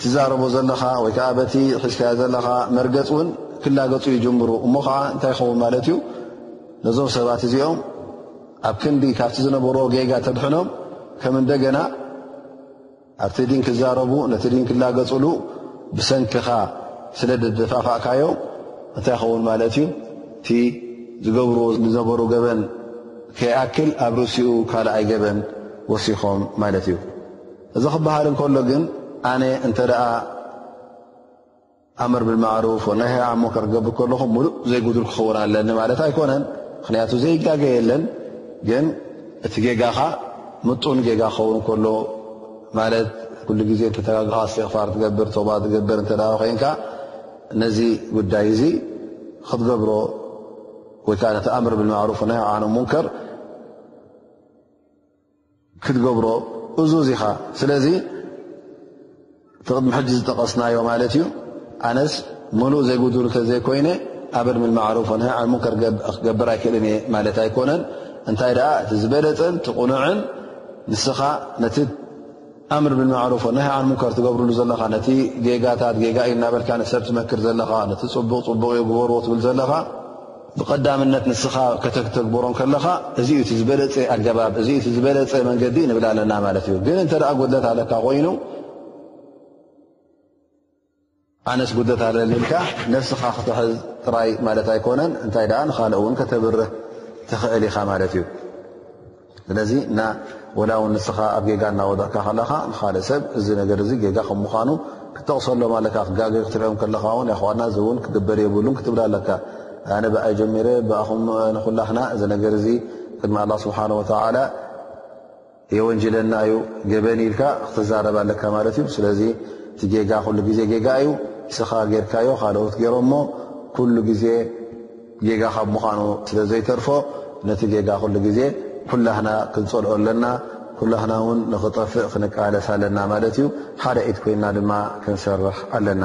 Speaker 1: ትዛረቦ ዘለኻ ወይ ከዓ በቲ ሒዝካዮ ዘለኻ መርገፅ እውን ክላገፁ ይጅምሩ እሞ ከዓ እንታይ ይኸውን ማለት እዩ ነዞም ሰባት እዚኦም ኣብ ክንዲ ካብቲ ዝነበርዎ ጌጋ ተድሕኖም ከም እንደገና ኣብቲ ዲን ክዛረቡ ነቲ ዲን ክላገፅሉ ብሰንክኻ ስለ ድደፋፋእካዮ እንታይ ይኸውን ማለት እዩ እቲ ዝገብርዎ ዝነበሩ ገበን ከይኣክል ኣብ ርእሲኡ ካልኣይ ገበን ወሲኾም ማለት እዩ እዚ ክበሃል እንከሎ ግን ኣነ እንተ ኣምር ብልማዕሩፍ ናይ ኣብ ሞከር ክገብር ከለኹ ሙሉእ ዘይጉዱል ክኸውን ኣለኒ ማለት ኣይኮነን ምክንያቱ ዘይጋገ የለን ግን እቲ ጌጋኻ ምጡን ጌጋ ክኸውን ከሎ ማለት ኩሉ ግዜ ተተጋግኻ ስትቕፋር ትገብር ቶባ ትገብር እተ ኮንካ ነዚ ጉዳይ እዚ ክትገብሮ ወይከዓ ነቲ ኣምር ብልማዕሩፍ ናይ ሙንከር ክትገብሮ እዙዝ ኢኻ ስለዚ እቲ ቅድሚ ሕጂ ዝጠቐስናዮ ማለት እዩ ኣነስ ምሉእ ዘይጉዱሉ ተዘይኮይነ ኣበር ምልማዕሩፍ ን ሙከር ክገብር ኣይክእልን እየ ማለት ኣይኮነን እንታይ ደኣ እቲ ዝበለፀን ትቕኑዕን ንስኻ ነቲ ኣምር ምልማዕሩፍ ናይ ን ሙከር ትገብርሉ ዘለኻ ነቲ ጌጋታት ጌጋ እዩ እናበልካ ንሰብ ትመክር ዘለኻ ነቲ ፅቡቕ ፅቡቕ እዩ ግበርዎ ትብል ዘለኻ ብቐዳምነት ንስኻ ከተተግበሮ ከለኻ እዚ እዩ እቲ ዝበለፀ ኣገባብ እዚ እቲ ዝበለፀ መንገዲ ንብል ኣለና ማለት እዩ ግን እንተደኣ ጉድለት ኣለካ ኮይኑ ኣነስ ጉድለት ኣለኒ ኢልካ ነብስኻ ክትሕዝ ጥራይ ማለት ኣይኮነን እንታይ ደኣ ንካልእ እውን ከተብርህ ትኽእል ኢኻ ማለት እዩ ስለዚ እና ወላ ውን ንስኻ ኣብ ጌጋ እናወደቕካ ከለኻ ንካልእ ሰብ እዚ ነገር እዚ ጌጋ ከም ምዃኑ ክጠቕሰሎም ኣለካ ክጋገ ክትሪኦም ከለኻ ውን ያኹዋና እዚ እውን ክግበር የብሉን ክትብላ ኣለካ ኣነ ብኣይ ጀሚረ ብኣኹም ንኩላክና እዚ ነገር እዚ ቅድሚ ኣላ ስብሓን ወተላ የወንጅለና እዩ ገበን ኢልካ ክትዛረብ ኣለካ ማለት እዩ ስለዚ እቲ ጌጋ ኩሉ ግዜ ጌጋ እዩ ንስኻ ጌርካዮ ካልኦት ገይሮሞ ኩሉ ግዜ ጌጋ ካብ ምዃኑ ስለ ዘይተርፎ ነቲ ጌጋ ኩሉ ግዜ ኩላህና ክንጸልኦ ኣለና፣ ኩላህና ውን ንኽጠፍእ ክንቃለስ ኣለና ማለት እዩ። ሓደ ኢድ ኮይንና ድማ ክንሰርሕ ኣለና።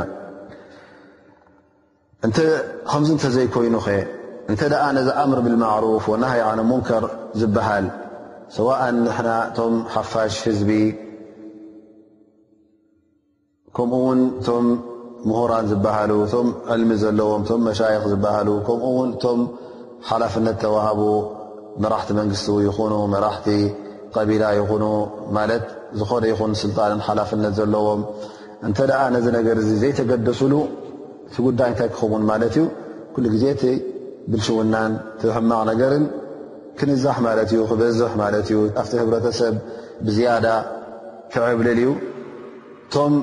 Speaker 1: እንተ ከምዚ እንተዘይኮይኑኸ እንተ ነዚ ኣምር ብልማዕሩፍ ወናሃይ ዓነ ሙንከር ዝበሃል ሰዋእን ንሕና እቶም ሓፋሽ ህዝቢ ከምኡ ውን እቶም ምሁራን ዝበሃሉ እቶም ዕልሚ ዘለዎም እቶም መሻይኽ ዝበሃሉ ከምኡ ውን እቶም ሓላፍነት ተዋህቡ መራሕቲ መንግስቲ ይኹኑ መራሕቲ ቀቢላ ይኹኑ ማለት ዝኾነ ይኹን ስልጣንን ሓላፍነት ዘለዎም እንተ ደኣ ነዚ ነገር እዚ ዘይተገደሱሉ እቲ ጉዳይ እንታይ ክኸውን ማለት እዩ ኩሉ ግዜ እቲ ብልሽውናን እቲ ሕማቕ ነገርን ክንዛሕ ማለት እዩ ክበዝሕ ማለት እዩ ኣብቲ ህብረተሰብ ብዝያዳ ክዕብልል እዩ እቶም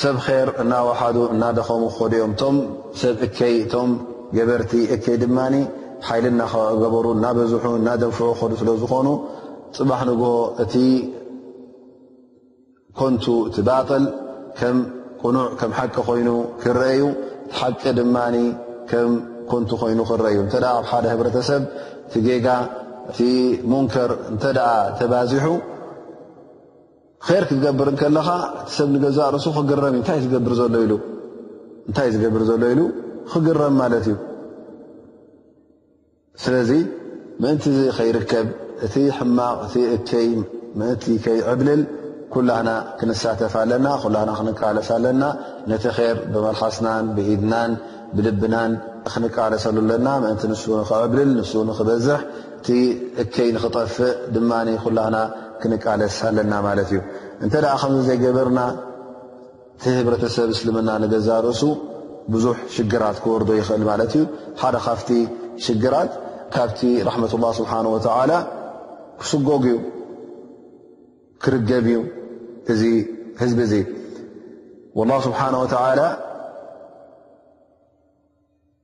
Speaker 1: ሰብ ኼር እናወሓዱ እናደኸሙ ክኸዱ እዮም። እቶም ሰብ እከይ እቶም ገበርቲ እከይ ድማ ሓይሊ እናገበሩ እናበዝሑ እናደንፍዑ ክኸዱ ስለ ዝኾኑ ፅባሕ ንግሆ እቲ ኮንቱ እቲ ባጥል ከም ቅኑዕ ከም ሓቂ ኮይኑ ክረአ እዩ። እቲ ሓቂ ድማ ከም ኮንቱ ኮይኑ ክረአ እዩ። እንተ ኣብ ሓደ ህብረተሰብ እቲ ጌጋ እቲ ሙንከር እንተ ተባዚሑ ር ክትገብር ከለኻ እቲ ሰብ ንገዛእ ርእሱ ክግረም ዩ ታይ ዝገብር ዘሎ ኢሉ እንታይ ዝገብር ዘሎ ኢሉ ክግረም ማለት እዩ ስለዚ ምእንቲ ዚ ከይርከብ እቲ ሕማቕ እቲ እከይ ምእንቲ ከይዕብልል ኩላህና ክንሳተፍ ኣለና ኩላህና ክንቃለስ ኣለና ነቲ ር ብመልሓስናን ብኢድናን ብልብናን ክንቃለሰሉ ኣለና ምእንቲ ንሱ ንኽዕብልል ንሱ ንኽበዝሕ እቲ እከይ ንክጠፍእ ድማ ኩላህና ክንቃለስ ኣለና ማለት እዩ እንተ ከምዚ ዘይገበርና እቲ ህብረተሰብ እስልምና ንገዛ ርእሱ ብዙሕ ሽግራት ክወርዶ ይኽእል ማለት እዩ ሓደ ካብቲ ሽግራት ካብቲ ራሕመት ላ ስብሓን ወተላ ክስጎግ እዩ ክርገም እዩ እዚ ህዝቢ እዙ ላ ስብሓን ወተላ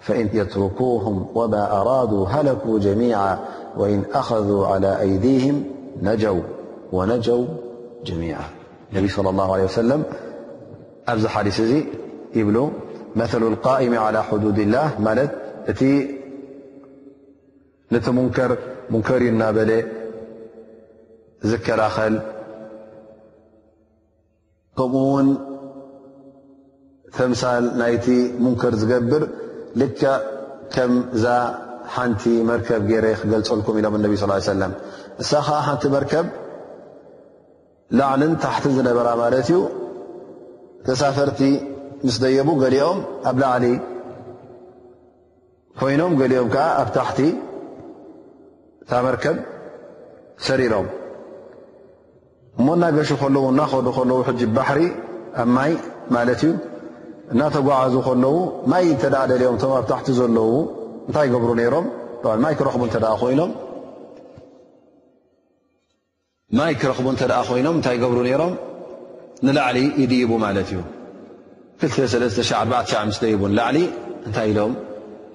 Speaker 2: فإن يتركوهم وما أرادوا هلكوا جميعا وإن أخذوا على أيديهم نجوا ونجوا جميعا النبي صلى الله عليه وسلم أزحل ب مثل القائم على حدود الله ل نتمنكر ሙንከር እዩ እናበለ ዝከላኸል ከምኡ ውን ተምሳል ናይቲ ሙንከር ዝገብር ልክዕ ከምዛ ሓንቲ መርከብ ገይረ ክገልፀልኩም ኢሎም እነቢ ስ ሰለም እሳ ከዓ ሓንቲ መርከብ ላዕልን ታሕትን ዝነበራ ማለት እዩ ተሳፈርቲ ምስ ደየቡ ገሊኦም ኣብ ላዕሊ ኮይኖም ገሊኦም ከኣ ኣብ ታሕቲ እታ መርከብ ሰሪሮም እሞ እናገሹ ከለዉ እናኸዱ ከለዉ ሕጂ ባሕሪ ኣብ ማይ ማለት እዩ እናተጓዓዙ ከለዉ ማይ እንተ ደልኦም እቶም ኣብ ታሕቲ ዘለዉ እንታይ ይገብሩ ነይሮም ማይ ክረኽቡ እንተ ኮይኖም ማይ ክረኽቡ እንተ ኮይኖም እንታይ ይገብሩ ነይሮም ንላዕሊ ይድይቡ ማለት እዩ ክልተሰለስተ4ሸዓ ደይቡ ንላዕሊ እንታይ ኢሎም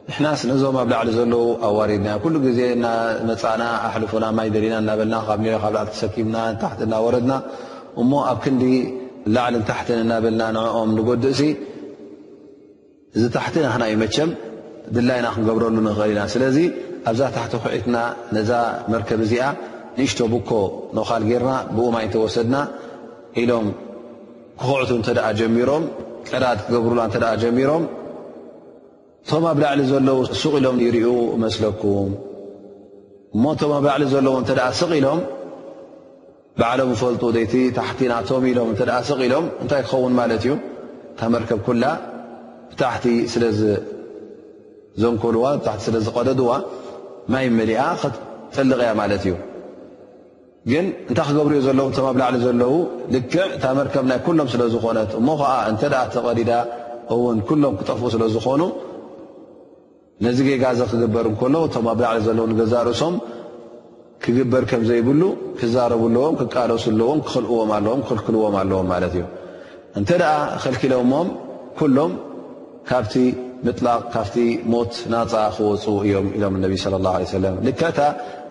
Speaker 2: ንሕናስ ነዞም ኣብ ላዕሊ ዘለዉ ኣዋሪድና ኩሉ ግዜ እናመፃእና ኣሕልፉና ማይ ደሊና እናበልና ካብ ኒዮ ካብ ላዕሊ ተሰኪምና ታሕቲ እናወረድና እሞ ኣብ ክንዲ ላዕሊ ታሕትን እናበልና ንኦም ንጎድእሲ እዚ ታሕቲ ናህና እዩ መቸም ድላይና ክንገብረሉ ንኽእል ኢና ስለዚ ኣብዛ ታሕቲ ኩዒትና ነዛ መርከብ እዚኣ ንእሽቶ ብኮ ኖካል ጌርና ብኡ ማይ እንተወሰድና ኢሎም ክኽዕቱ እንተ ጀሚሮም ቀዳድ ክገብሩላ እተ ጀሚሮም እቶም ኣብ ላዕሊ ዘለዉ ሱቕ ኢሎም ይርኡ መስለኩም እሞ እቶም ኣብ ላዕሊ ዘለዉ እተ ስቕ ኢሎም ባዕሎም ዝፈልጡ ደይቲ ታሕቲ ናቶም ኢሎም እተ ስቕ ኢሎም እንታይ ክኸውን ማለት እዩ እታ መርከብ ኩላ ብታሕቲ ስለዘንኮልዋ ብታሕቲ ስለ ዝቀደድዋ ማይ መሊኣ ክትጥልቕ እያ ማለት እዩ ግን እንታይ ክገብርዮ ዘለዉ እቶም ኣብ ላዕሊ ዘለዉ ልክዕ እታ መርከብ ናይ ኩሎም ስለ ዝኾነት እሞ ከዓ እንተ ተቐዲዳ እውን ኩሎም ክጠፍኡ ስለ ዝኾኑ ነዚ ጌጋ እዚ ክግበር እንከሎ እቶም ኣብ ላዕሊ ዘለዉ ንገዛእ ርእሶም ክግበር ከም ዘይብሉ ክዛረቡ ኣለዎም፣ ክቃለሱ ኣለዎም፣ ክኽልእዎም ኣለዎም፣ ክኽልክልዎም ኣለዎም ማለት እዩ። እንተ ደኣ ኸልኪሎሞም ኩሎም ካብቲ ምጥላቕ ካብቲ ሞት ናፃ ክወፁ እዮም ኢሎም እነቢ ስለ ላ ለ ሰለም። ልክዕታ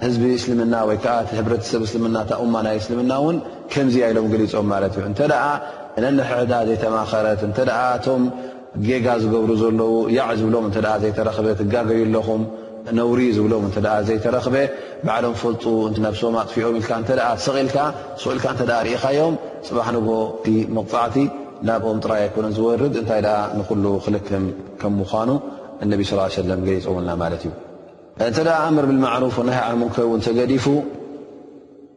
Speaker 2: ህዝቢ እስልምና ወይ ከዓ እቲ ህብረተሰብ እስልምና እታ እማ ናይ እስልምና እውን ከምዚ እያ ኢሎም ገሊፆም ማለት እዩ። እንተ ደኣ ነንሕሕዳ ዘይተማኸረት እንተ እቶም ጌጋ ዝገብሩ ዘለዉ ያዕ ዝብሎም እተ ዘይተረኽበ ትጋገዩ ኣለኹም ነውሪ ዝብሎም እተ ዘይተረኽበ ባዕሎም ፈልጡ ነብሶም ኣጥፊኦም ኢልካ እተ ሰቒልካ ስቑኢልካ እተ ርኢኻዮም ፅባሕ ንጎ እቲ መቕፃዕቲ ናብኦም ጥራይ ኣይኮነን ዝወርድ እንታይ ደኣ ንኹሉ ክልክም ከም ምዃኑ እነቢ ስ ሰለም ገይፆምልና ማለት እዩ እተ ኣምር ብልማዕሩፍ ወናሃ ዓንሙንከር እውን ተገዲፉ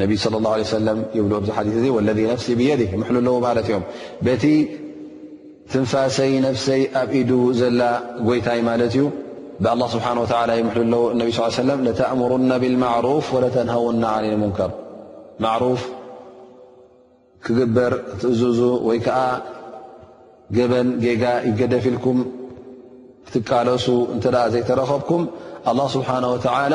Speaker 2: ነቢ صለ ላه ለ ሰለም ይብሉ ኣብዚ ሓዲ እዚ ወለذ ነፍሲ ብየዲ ክምሕሉ ኣለዎ ማለት እዮም በቲ ትንፋሰይ ነፍሰይ ኣብ ኢዱ ዘላ ጎይታይ ማለት እዩ ብኣላ ስብሓን ወላ ይምሕሉ ኣለዎ እነቢ ስ ሰለም ለተእምሩና ብልማዕሩፍ ወለተንሃውና ዓን ልሙንከር ማዕሩፍ ክግበር ክትእዝዙ ወይ ከዓ ገበን ጌጋ ይገደፊ ኢልኩም ክትቃለሱ እንተ ዘይተረኸብኩም ኣላ ስብሓን ወተላ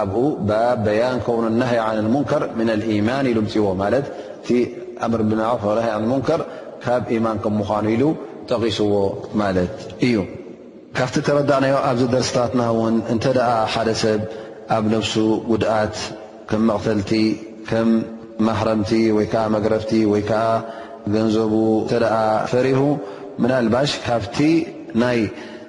Speaker 2: ኣብኡ ባብ በያን ከውኑ ናህይ ዓን ልሙንከር ምና ልኢማን ኢሉ ምፅዎ ማለት እቲ ኣምር ብልማዕሩፍ ወናህይ ዓን ልሙንከር ካብ ኢማን ከም ምዃኑ ኢሉ ጠቒስዎ ማለት እዩ።
Speaker 1: ካብቲ እተረዳእናዮ ኣብዚ ደርስታትና እውን እንተ ሓደ ሰብ ኣብ ነብሱ ጉድኣት ከም መቕተልቲ ከም ማህረምቲ ወይ ከዓ መግረፍቲ ወይ ከዓ ገንዘቡ እተ ፈሪሁ ምናልባሽ ካብቲ ናይ